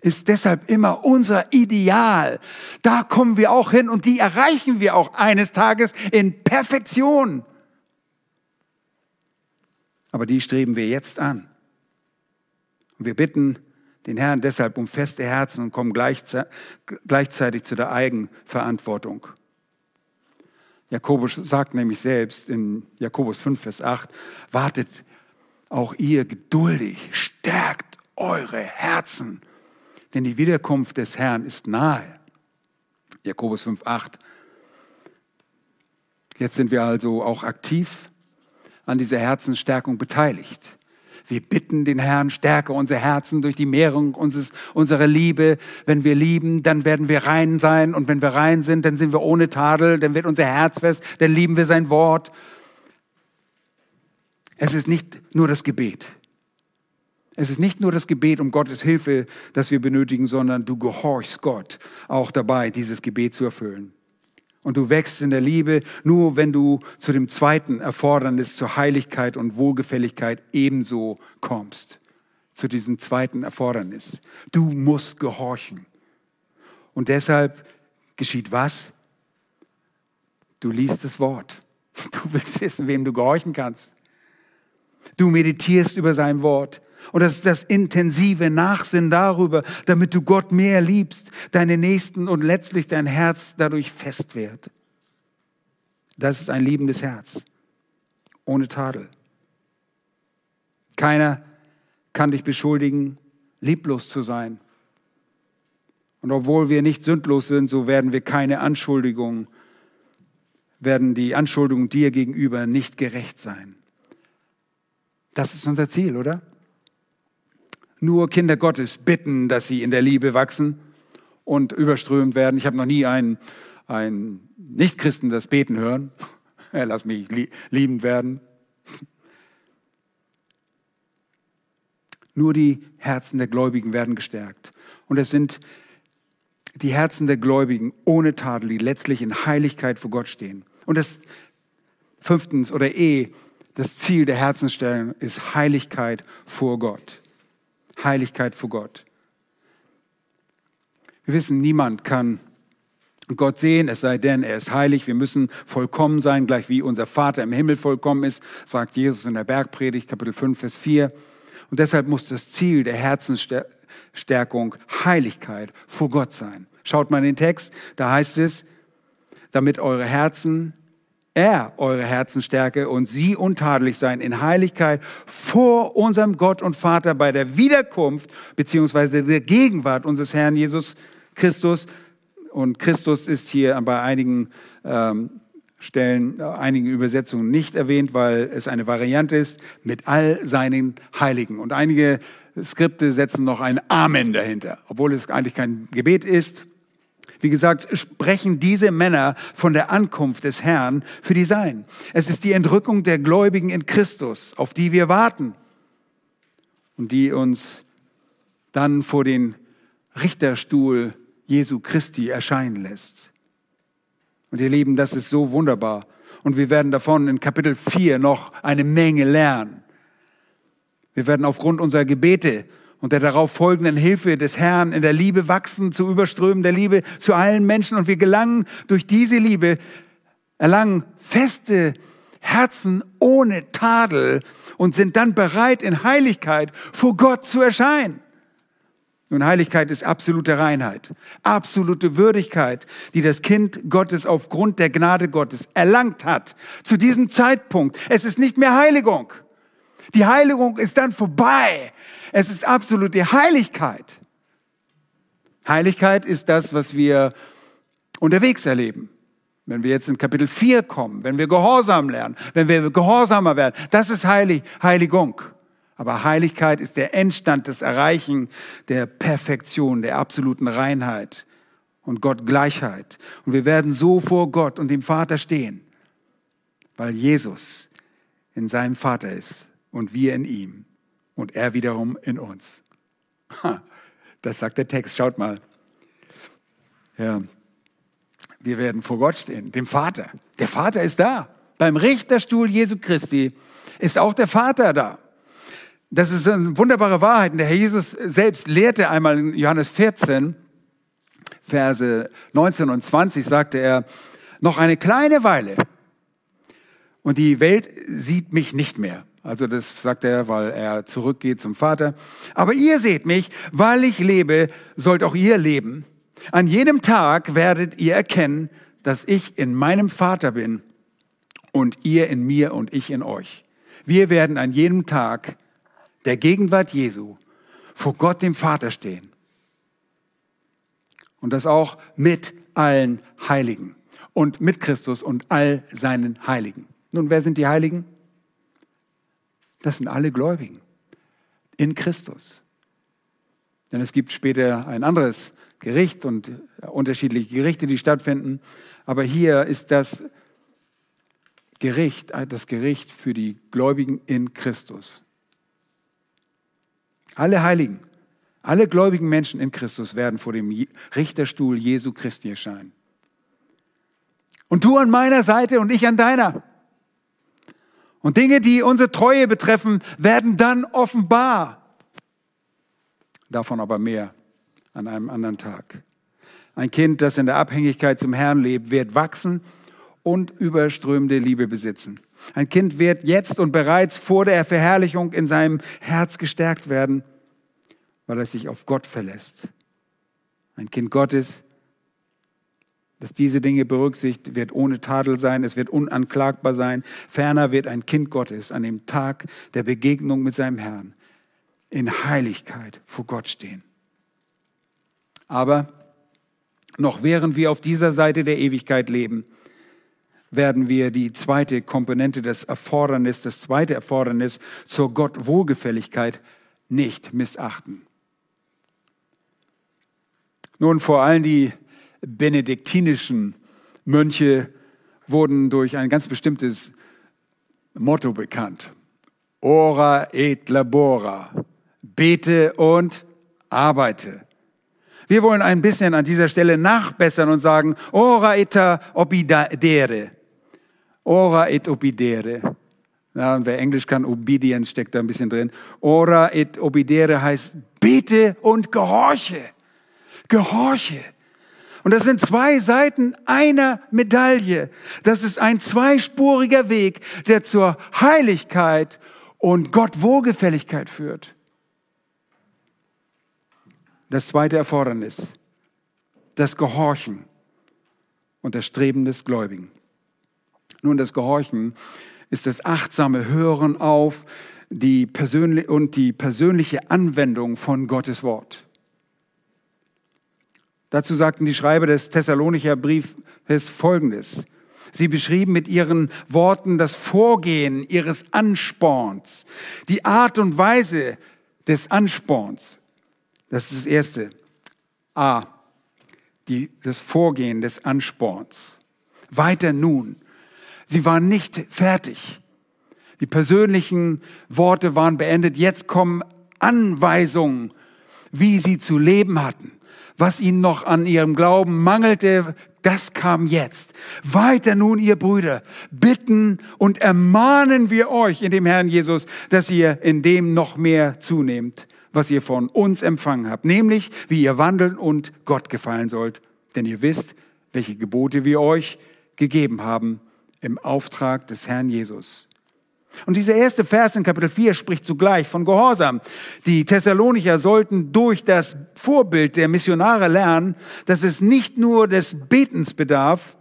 ist deshalb immer unser Ideal. Da kommen wir auch hin und die erreichen wir auch eines Tages in Perfektion. Aber die streben wir jetzt an. Und wir bitten den Herrn deshalb um feste Herzen und kommen gleichzeitig zu der Eigenverantwortung. Jakobus sagt nämlich selbst in Jakobus 5, Vers 8, wartet auch ihr geduldig, stärkt eure Herzen denn die Wiederkunft des Herrn ist nahe. Jakobus 5,8. Jetzt sind wir also auch aktiv an dieser Herzensstärkung beteiligt. Wir bitten den Herrn, stärke unser Herzen durch die Mehrung unseres, unserer Liebe. Wenn wir lieben, dann werden wir rein sein. Und wenn wir rein sind, dann sind wir ohne Tadel. Dann wird unser Herz fest. Dann lieben wir sein Wort. Es ist nicht nur das Gebet. Es ist nicht nur das Gebet um Gottes Hilfe, das wir benötigen, sondern du gehorchst Gott auch dabei, dieses Gebet zu erfüllen. Und du wächst in der Liebe nur, wenn du zu dem zweiten Erfordernis, zur Heiligkeit und Wohlgefälligkeit ebenso kommst. Zu diesem zweiten Erfordernis. Du musst gehorchen. Und deshalb geschieht was? Du liest das Wort. Du willst wissen, wem du gehorchen kannst. Du meditierst über sein Wort. Und das ist das intensive Nachsinn darüber, damit du Gott mehr liebst, deine Nächsten und letztlich dein Herz dadurch fest wird. Das ist ein liebendes Herz, ohne Tadel. Keiner kann dich beschuldigen, lieblos zu sein. Und obwohl wir nicht sündlos sind, so werden wir keine Anschuldigungen, werden die Anschuldigungen dir gegenüber nicht gerecht sein. Das ist unser Ziel, oder? Nur Kinder Gottes bitten, dass sie in der Liebe wachsen und überströmt werden. Ich habe noch nie einen, einen Nichtchristen das Beten hören. Lass mich liebend werden. Nur die Herzen der Gläubigen werden gestärkt. Und es sind die Herzen der Gläubigen ohne Tadel, die letztlich in Heiligkeit vor Gott stehen. Und das fünftens oder eh, das Ziel der Herzensstellung ist Heiligkeit vor Gott. Heiligkeit vor Gott. Wir wissen, niemand kann Gott sehen, es sei denn, er ist heilig. Wir müssen vollkommen sein, gleich wie unser Vater im Himmel vollkommen ist, sagt Jesus in der Bergpredigt, Kapitel 5, Vers 4. Und deshalb muss das Ziel der Herzensstärkung Heiligkeit vor Gott sein. Schaut mal in den Text, da heißt es, damit eure Herzen er eure Herzensstärke und sie untadelig sein in Heiligkeit vor unserem Gott und Vater bei der Wiederkunft beziehungsweise der Gegenwart unseres Herrn Jesus Christus. Und Christus ist hier bei einigen ähm, Stellen, äh, einigen Übersetzungen nicht erwähnt, weil es eine Variante ist, mit all seinen Heiligen. Und einige Skripte setzen noch ein Amen dahinter, obwohl es eigentlich kein Gebet ist. Wie gesagt, sprechen diese Männer von der Ankunft des Herrn für die Sein. Es ist die Entrückung der Gläubigen in Christus, auf die wir warten und die uns dann vor den Richterstuhl Jesu Christi erscheinen lässt. Und ihr Lieben, das ist so wunderbar. Und wir werden davon in Kapitel 4 noch eine Menge lernen. Wir werden aufgrund unserer Gebete und der darauf folgenden Hilfe des Herrn in der Liebe wachsen, zu überströmen der Liebe zu allen Menschen. Und wir gelangen durch diese Liebe, erlangen feste Herzen ohne Tadel und sind dann bereit, in Heiligkeit vor Gott zu erscheinen. Nun, Heiligkeit ist absolute Reinheit, absolute Würdigkeit, die das Kind Gottes aufgrund der Gnade Gottes erlangt hat. Zu diesem Zeitpunkt. Es ist nicht mehr Heiligung. Die Heiligung ist dann vorbei. Es ist absolute Heiligkeit. Heiligkeit ist das, was wir unterwegs erleben. Wenn wir jetzt in Kapitel 4 kommen, wenn wir Gehorsam lernen, wenn wir gehorsamer werden, das ist Heilig, Heiligung. Aber Heiligkeit ist der Endstand des Erreichen der Perfektion, der absoluten Reinheit und Gott Gleichheit. Und wir werden so vor Gott und dem Vater stehen, weil Jesus in seinem Vater ist und wir in ihm und er wiederum in uns. Das sagt der Text, schaut mal. Ja. Wir werden vor Gott stehen, dem Vater. Der Vater ist da. Beim Richterstuhl Jesu Christi ist auch der Vater da. Das ist eine wunderbare Wahrheit. Und der Herr Jesus selbst lehrte einmal in Johannes 14, Verse 19 und 20, sagte er, noch eine kleine Weile und die Welt sieht mich nicht mehr. Also das sagt er, weil er zurückgeht zum Vater. Aber ihr seht mich, weil ich lebe, sollt auch ihr leben. An jedem Tag werdet ihr erkennen, dass ich in meinem Vater bin und ihr in mir und ich in euch. Wir werden an jedem Tag der Gegenwart Jesu vor Gott dem Vater stehen. Und das auch mit allen Heiligen und mit Christus und all seinen Heiligen. Nun, wer sind die Heiligen? Das sind alle Gläubigen in Christus. Denn es gibt später ein anderes Gericht und unterschiedliche Gerichte, die stattfinden. Aber hier ist das Gericht, das Gericht für die Gläubigen in Christus. Alle Heiligen, alle gläubigen Menschen in Christus werden vor dem Richterstuhl Jesu Christi erscheinen. Und du an meiner Seite und ich an deiner. Und Dinge, die unsere Treue betreffen, werden dann offenbar. Davon aber mehr an einem anderen Tag. Ein Kind, das in der Abhängigkeit zum Herrn lebt, wird wachsen und überströmende Liebe besitzen. Ein Kind wird jetzt und bereits vor der Verherrlichung in seinem Herz gestärkt werden, weil er sich auf Gott verlässt. Ein Kind Gottes, dass diese Dinge berücksichtigt, wird ohne Tadel sein, es wird unanklagbar sein. Ferner wird ein Kind Gottes an dem Tag der Begegnung mit seinem Herrn in Heiligkeit vor Gott stehen. Aber noch während wir auf dieser Seite der Ewigkeit leben, werden wir die zweite Komponente des Erfordernis, das zweite Erfordernis zur Gottwohlgefälligkeit nicht missachten. Nun, vor allem die benediktinischen Mönche wurden durch ein ganz bestimmtes Motto bekannt. Ora et labora. Bete und arbeite. Wir wollen ein bisschen an dieser Stelle nachbessern und sagen, ora et obidere. Ora et obidere. Ja, wer Englisch kann, Obedience steckt da ein bisschen drin. Ora et obidere heißt, bete und gehorche. Gehorche. Und das sind zwei Seiten einer Medaille. Das ist ein zweispuriger Weg, der zur Heiligkeit und Gott Wohlgefälligkeit führt. Das zweite Erfordernis, das Gehorchen und das Streben des Gläubigen. Nun, das Gehorchen ist das achtsame Hören auf die persönliche und die persönliche Anwendung von Gottes Wort. Dazu sagten die Schreiber des Thessalonicher Briefes Folgendes. Sie beschrieben mit ihren Worten das Vorgehen ihres Ansporns, die Art und Weise des Ansporns. Das ist das Erste. A. Die, das Vorgehen des Ansporns. Weiter nun. Sie waren nicht fertig. Die persönlichen Worte waren beendet. Jetzt kommen Anweisungen, wie sie zu leben hatten was ihnen noch an ihrem Glauben mangelte, das kam jetzt. Weiter nun, ihr Brüder, bitten und ermahnen wir euch in dem Herrn Jesus, dass ihr in dem noch mehr zunehmt, was ihr von uns empfangen habt, nämlich wie ihr wandeln und Gott gefallen sollt. Denn ihr wisst, welche Gebote wir euch gegeben haben im Auftrag des Herrn Jesus. Und dieser erste Vers in Kapitel 4 spricht zugleich von Gehorsam. Die Thessalonicher sollten durch das Vorbild der Missionare lernen, dass es nicht nur des Betens bedarf,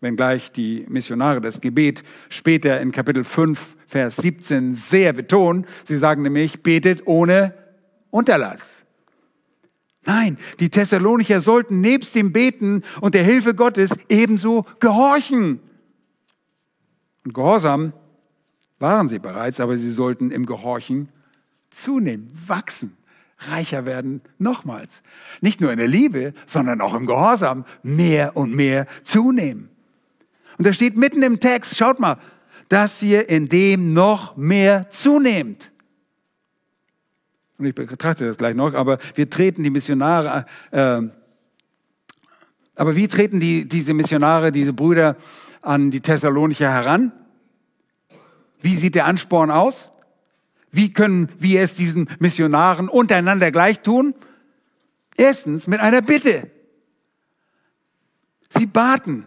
wenngleich die Missionare das Gebet später in Kapitel 5, Vers 17 sehr betonen. Sie sagen nämlich, betet ohne Unterlass. Nein, die Thessalonicher sollten nebst dem Beten und der Hilfe Gottes ebenso gehorchen. Und Gehorsam waren sie bereits, aber sie sollten im Gehorchen zunehmen, wachsen, reicher werden, nochmals. Nicht nur in der Liebe, sondern auch im Gehorsam mehr und mehr zunehmen. Und da steht mitten im Text, schaut mal, dass ihr in dem noch mehr zunehmt. Und ich betrachte das gleich noch, aber wir treten die Missionare, äh, aber wie treten die, diese Missionare, diese Brüder an die Thessalonicher heran? Wie sieht der Ansporn aus? Wie können wir es diesen Missionaren untereinander gleich tun? Erstens mit einer Bitte. Sie baten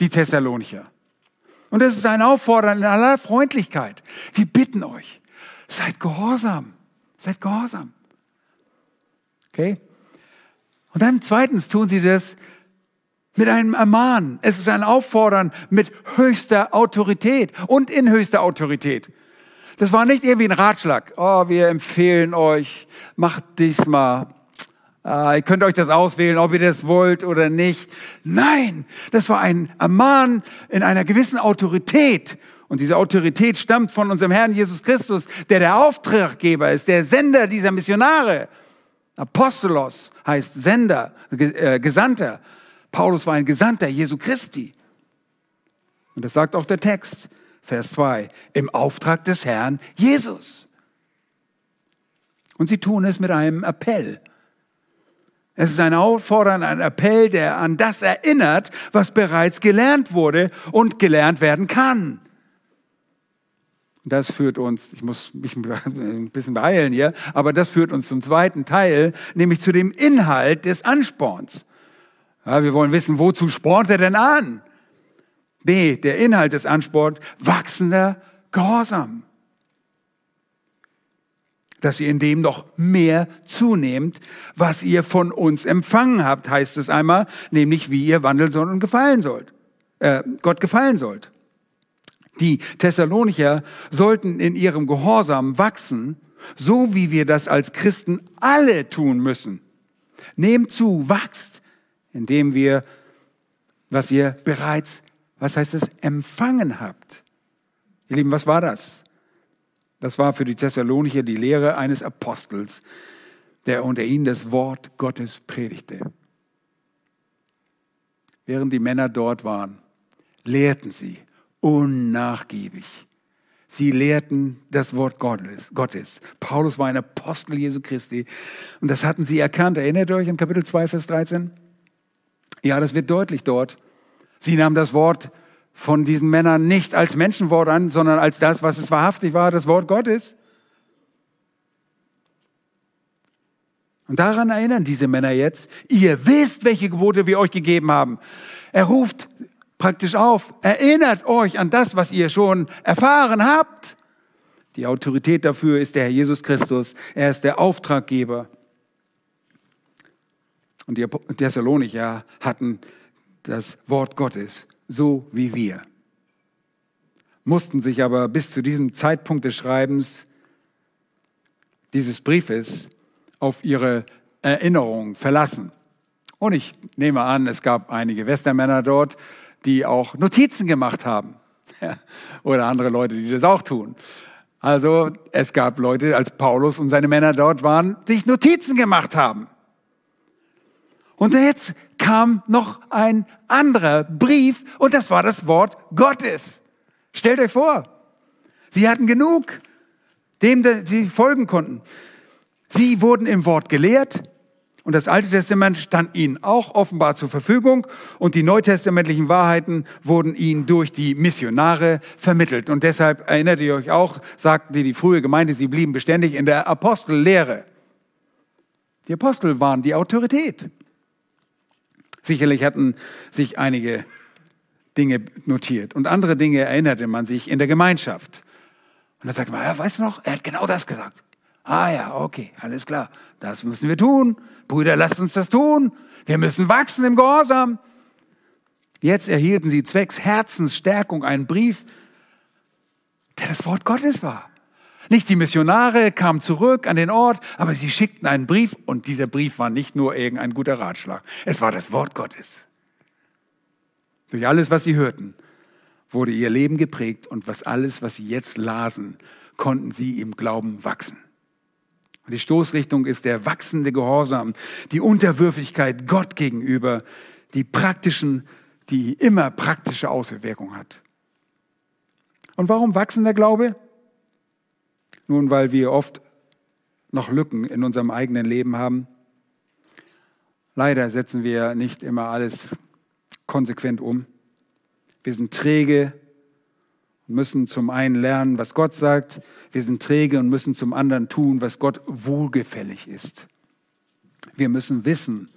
die Thessalonicher. Und das ist ein Auffordern in aller Freundlichkeit. Wir bitten euch, seid gehorsam. Seid gehorsam. Okay? Und dann zweitens tun sie das mit einem Ermahnen. Es ist ein Auffordern mit höchster Autorität und in höchster Autorität. Das war nicht irgendwie ein Ratschlag. Oh, wir empfehlen euch, macht diesmal. Ah, ihr könnt euch das auswählen, ob ihr das wollt oder nicht. Nein, das war ein Ermahnen in einer gewissen Autorität. Und diese Autorität stammt von unserem Herrn Jesus Christus, der der Auftraggeber ist, der Sender dieser Missionare. Apostolos heißt Sender, äh, Gesandter. Paulus war ein Gesandter Jesu Christi. Und das sagt auch der Text, Vers 2, im Auftrag des Herrn Jesus. Und sie tun es mit einem Appell. Es ist ein Auffordern, ein Appell, der an das erinnert, was bereits gelernt wurde und gelernt werden kann. Das führt uns, ich muss mich ein bisschen beeilen hier, aber das führt uns zum zweiten Teil, nämlich zu dem Inhalt des Ansporns. Ja, wir wollen wissen, wozu spornt er denn an? B, der Inhalt des Ansporns, wachsender Gehorsam. dass ihr in dem noch mehr zunehmt, was ihr von uns empfangen habt, heißt es einmal, nämlich wie ihr wandeln sollt und gefallen sollt, äh, Gott gefallen sollt. Die Thessalonicher sollten in ihrem Gehorsam wachsen, so wie wir das als Christen alle tun müssen. Nehmt zu, wachst, indem wir, was ihr bereits, was heißt es, empfangen habt. Ihr Lieben, was war das? Das war für die Thessalonicher die Lehre eines Apostels, der unter ihnen das Wort Gottes predigte. Während die Männer dort waren, lehrten sie unnachgiebig. Sie lehrten das Wort Gottes. Paulus war ein Apostel Jesu Christi und das hatten sie erkannt. Erinnert ihr euch an Kapitel 2, Vers 13? Ja, das wird deutlich dort. Sie nahmen das Wort von diesen Männern nicht als Menschenwort an, sondern als das, was es wahrhaftig war, das Wort Gottes. Und daran erinnern diese Männer jetzt, ihr wisst, welche Gebote wir euch gegeben haben. Er ruft praktisch auf, erinnert euch an das, was ihr schon erfahren habt. Die Autorität dafür ist der Herr Jesus Christus. Er ist der Auftraggeber. Und die Thessalonicher hatten das Wort Gottes so wie wir. Mussten sich aber bis zu diesem Zeitpunkt des Schreibens dieses Briefes auf ihre Erinnerung verlassen. Und ich nehme an, es gab einige Westermänner dort, die auch Notizen gemacht haben. Oder andere Leute, die das auch tun. Also es gab Leute, als Paulus und seine Männer dort waren, sich Notizen gemacht haben. Und jetzt kam noch ein anderer Brief und das war das Wort Gottes. Stellt euch vor, sie hatten genug, dem sie folgen konnten. Sie wurden im Wort gelehrt und das Alte Testament stand ihnen auch offenbar zur Verfügung und die neutestamentlichen Wahrheiten wurden ihnen durch die Missionare vermittelt. Und deshalb erinnert ihr euch auch, sagten die, die frühe Gemeinde, sie blieben beständig in der Apostellehre. Die Apostel waren die Autorität. Sicherlich hatten sich einige Dinge notiert und andere Dinge erinnerte man sich in der Gemeinschaft. Und dann sagte man, ja, weißt du noch, er hat genau das gesagt. Ah ja, okay, alles klar, das müssen wir tun. Brüder, lasst uns das tun. Wir müssen wachsen im Gehorsam. Jetzt erhielten sie zwecks Herzensstärkung einen Brief, der das Wort Gottes war. Nicht die Missionare kamen zurück an den Ort, aber sie schickten einen Brief und dieser Brief war nicht nur irgendein guter Ratschlag, es war das Wort Gottes. Durch alles, was sie hörten, wurde ihr Leben geprägt und was alles, was sie jetzt lasen, konnten sie im Glauben wachsen. Und die Stoßrichtung ist der wachsende Gehorsam, die Unterwürfigkeit Gott gegenüber, die praktischen, die immer praktische Auswirkungen hat. Und warum wachsender Glaube? Nun, weil wir oft noch Lücken in unserem eigenen Leben haben. Leider setzen wir nicht immer alles konsequent um. Wir sind träge und müssen zum einen lernen, was Gott sagt. Wir sind träge und müssen zum anderen tun, was Gott wohlgefällig ist. Wir müssen wissen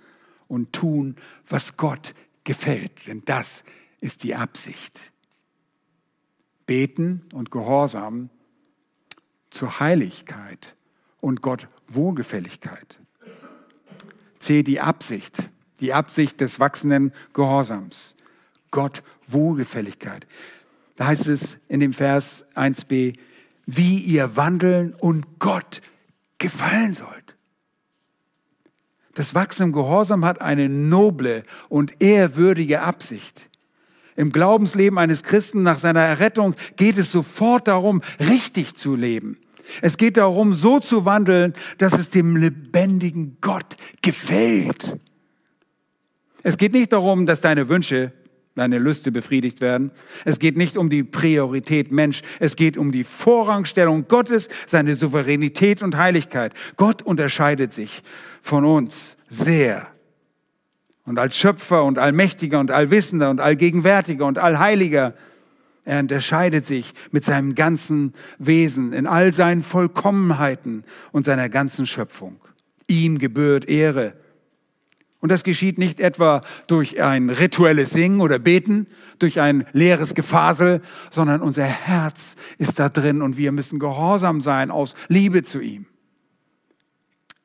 und tun, was Gott gefällt, denn das ist die Absicht. Beten und Gehorsam zur Heiligkeit und Gott Wohlgefälligkeit. C, die Absicht, die Absicht des wachsenden Gehorsams. Gott Wohlgefälligkeit. Da heißt es in dem Vers 1b, wie ihr wandeln und Gott gefallen sollt. Das Wachsen im Gehorsam hat eine noble und ehrwürdige Absicht. Im Glaubensleben eines Christen nach seiner Errettung geht es sofort darum, richtig zu leben. Es geht darum, so zu wandeln, dass es dem lebendigen Gott gefällt. Es geht nicht darum, dass deine Wünsche, deine Lüste befriedigt werden. Es geht nicht um die Priorität Mensch. Es geht um die Vorrangstellung Gottes, seine Souveränität und Heiligkeit. Gott unterscheidet sich von uns sehr. Und als Schöpfer und Allmächtiger und Allwissender und Allgegenwärtiger und Allheiliger er unterscheidet sich mit seinem ganzen Wesen in all seinen Vollkommenheiten und seiner ganzen Schöpfung. Ihm gebührt Ehre. Und das geschieht nicht etwa durch ein rituelles Singen oder Beten, durch ein leeres Gefasel, sondern unser Herz ist da drin und wir müssen gehorsam sein aus Liebe zu ihm.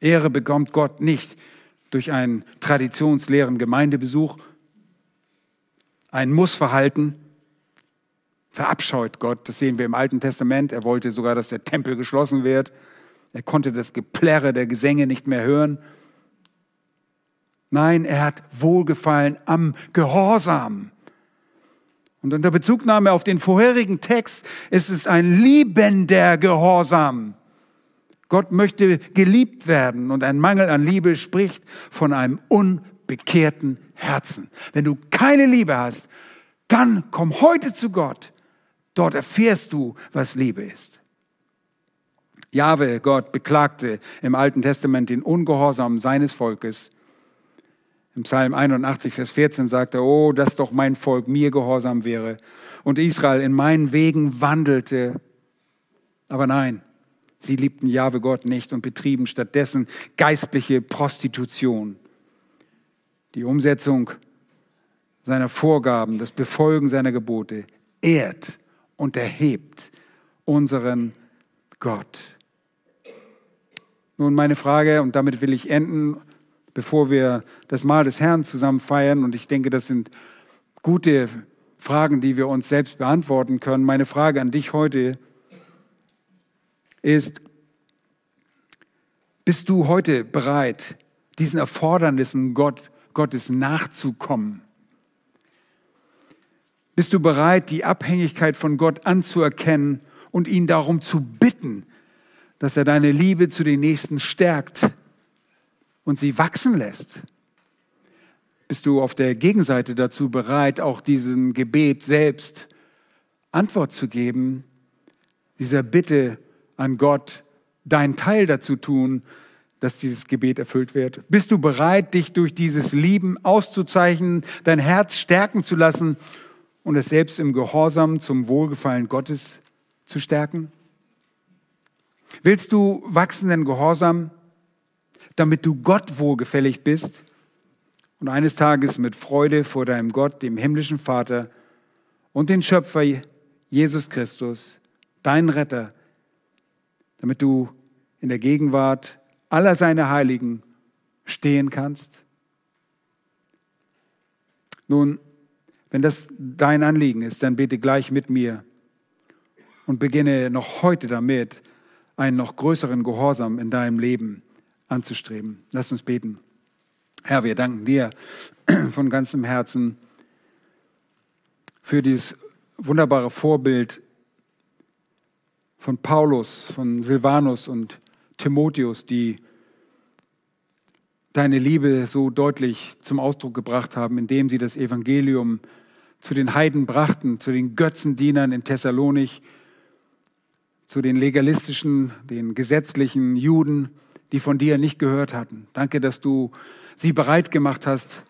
Ehre bekommt Gott nicht durch einen traditionsleeren Gemeindebesuch, ein Mussverhalten, verabscheut Gott. Das sehen wir im Alten Testament. Er wollte sogar, dass der Tempel geschlossen wird. Er konnte das Geplärre der Gesänge nicht mehr hören. Nein, er hat Wohlgefallen am Gehorsam. Und unter Bezugnahme auf den vorherigen Text ist es ein liebender Gehorsam. Gott möchte geliebt werden und ein Mangel an Liebe spricht von einem unbekehrten Herzen. Wenn du keine Liebe hast, dann komm heute zu Gott. Dort erfährst du, was Liebe ist. Jahwe, Gott, beklagte im Alten Testament den Ungehorsam seines Volkes. Im Psalm 81, Vers 14 sagt er, oh, dass doch mein Volk mir gehorsam wäre und Israel in meinen Wegen wandelte. Aber nein, sie liebten Jahwe Gott nicht und betrieben stattdessen geistliche Prostitution. Die Umsetzung seiner Vorgaben, das Befolgen seiner Gebote ehrt und erhebt unseren Gott. Nun meine Frage, und damit will ich enden, bevor wir das Mahl des Herrn zusammen feiern, und ich denke, das sind gute Fragen, die wir uns selbst beantworten können. Meine Frage an dich heute ist, bist du heute bereit, diesen Erfordernissen Gott, Gottes nachzukommen? Bist du bereit, die Abhängigkeit von Gott anzuerkennen und ihn darum zu bitten, dass er deine Liebe zu den Nächsten stärkt und sie wachsen lässt? Bist du auf der Gegenseite dazu bereit, auch diesem Gebet selbst Antwort zu geben, dieser Bitte an Gott, deinen Teil dazu tun, dass dieses Gebet erfüllt wird? Bist du bereit, dich durch dieses Lieben auszuzeichnen, dein Herz stärken zu lassen und es selbst im Gehorsam zum Wohlgefallen Gottes zu stärken? Willst du wachsenden Gehorsam, damit du Gott wohlgefällig bist und eines Tages mit Freude vor deinem Gott, dem himmlischen Vater und den Schöpfer Jesus Christus, deinen Retter, damit du in der Gegenwart aller seiner Heiligen stehen kannst? Nun, wenn das dein Anliegen ist, dann bete gleich mit mir und beginne noch heute damit, einen noch größeren Gehorsam in deinem Leben anzustreben. Lass uns beten. Herr, wir danken dir von ganzem Herzen für dieses wunderbare Vorbild von Paulus, von Silvanus und Timotheus, die deine Liebe so deutlich zum Ausdruck gebracht haben, indem sie das Evangelium zu den Heiden brachten, zu den Götzendienern in Thessalonich, zu den legalistischen, den gesetzlichen Juden, die von dir nicht gehört hatten. Danke, dass du sie bereit gemacht hast,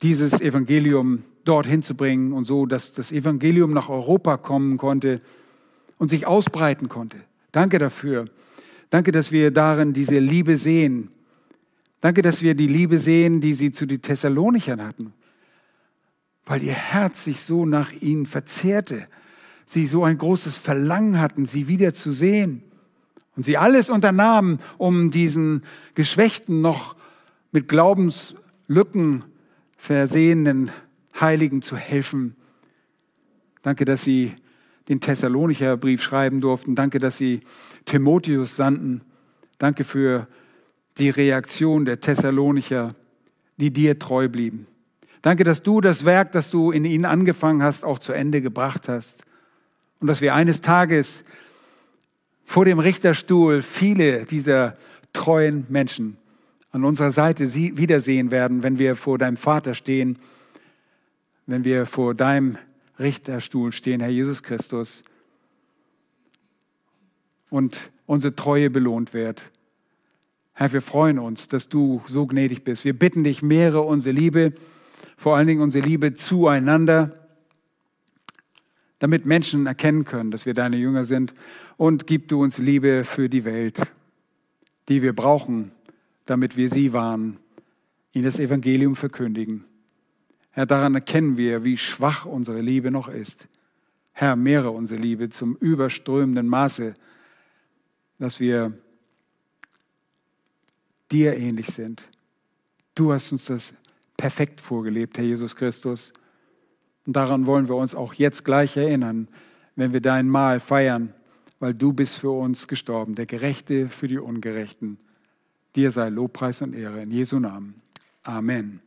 dieses Evangelium dorthin zu bringen und so, dass das Evangelium nach Europa kommen konnte und sich ausbreiten konnte. Danke dafür. Danke, dass wir darin diese Liebe sehen. Danke, dass wir die Liebe sehen, die sie zu den Thessalonichern hatten weil ihr Herz sich so nach ihnen verzehrte, sie so ein großes Verlangen hatten, sie wiederzusehen. Und sie alles unternahmen, um diesen Geschwächten noch mit Glaubenslücken versehenen Heiligen zu helfen. Danke, dass sie den Thessalonicher Brief schreiben durften. Danke, dass sie Timotheus sandten. Danke für die Reaktion der Thessalonicher, die dir treu blieben. Danke, dass du das Werk, das du in ihnen angefangen hast, auch zu Ende gebracht hast. Und dass wir eines Tages vor dem Richterstuhl viele dieser treuen Menschen an unserer Seite wiedersehen werden, wenn wir vor deinem Vater stehen, wenn wir vor deinem Richterstuhl stehen, Herr Jesus Christus, und unsere Treue belohnt wird. Herr, wir freuen uns, dass du so gnädig bist. Wir bitten dich, mehre unsere Liebe vor allen Dingen unsere Liebe zueinander, damit Menschen erkennen können, dass wir deine Jünger sind. Und gib du uns Liebe für die Welt, die wir brauchen, damit wir sie wahren, ihnen das Evangelium verkündigen. Herr, daran erkennen wir, wie schwach unsere Liebe noch ist. Herr, mehre unsere Liebe zum überströmenden Maße, dass wir dir ähnlich sind. Du hast uns das perfekt vorgelebt, Herr Jesus Christus. Und daran wollen wir uns auch jetzt gleich erinnern, wenn wir dein Mahl feiern, weil du bist für uns gestorben, der Gerechte für die Ungerechten. Dir sei Lobpreis und Ehre in Jesu Namen. Amen.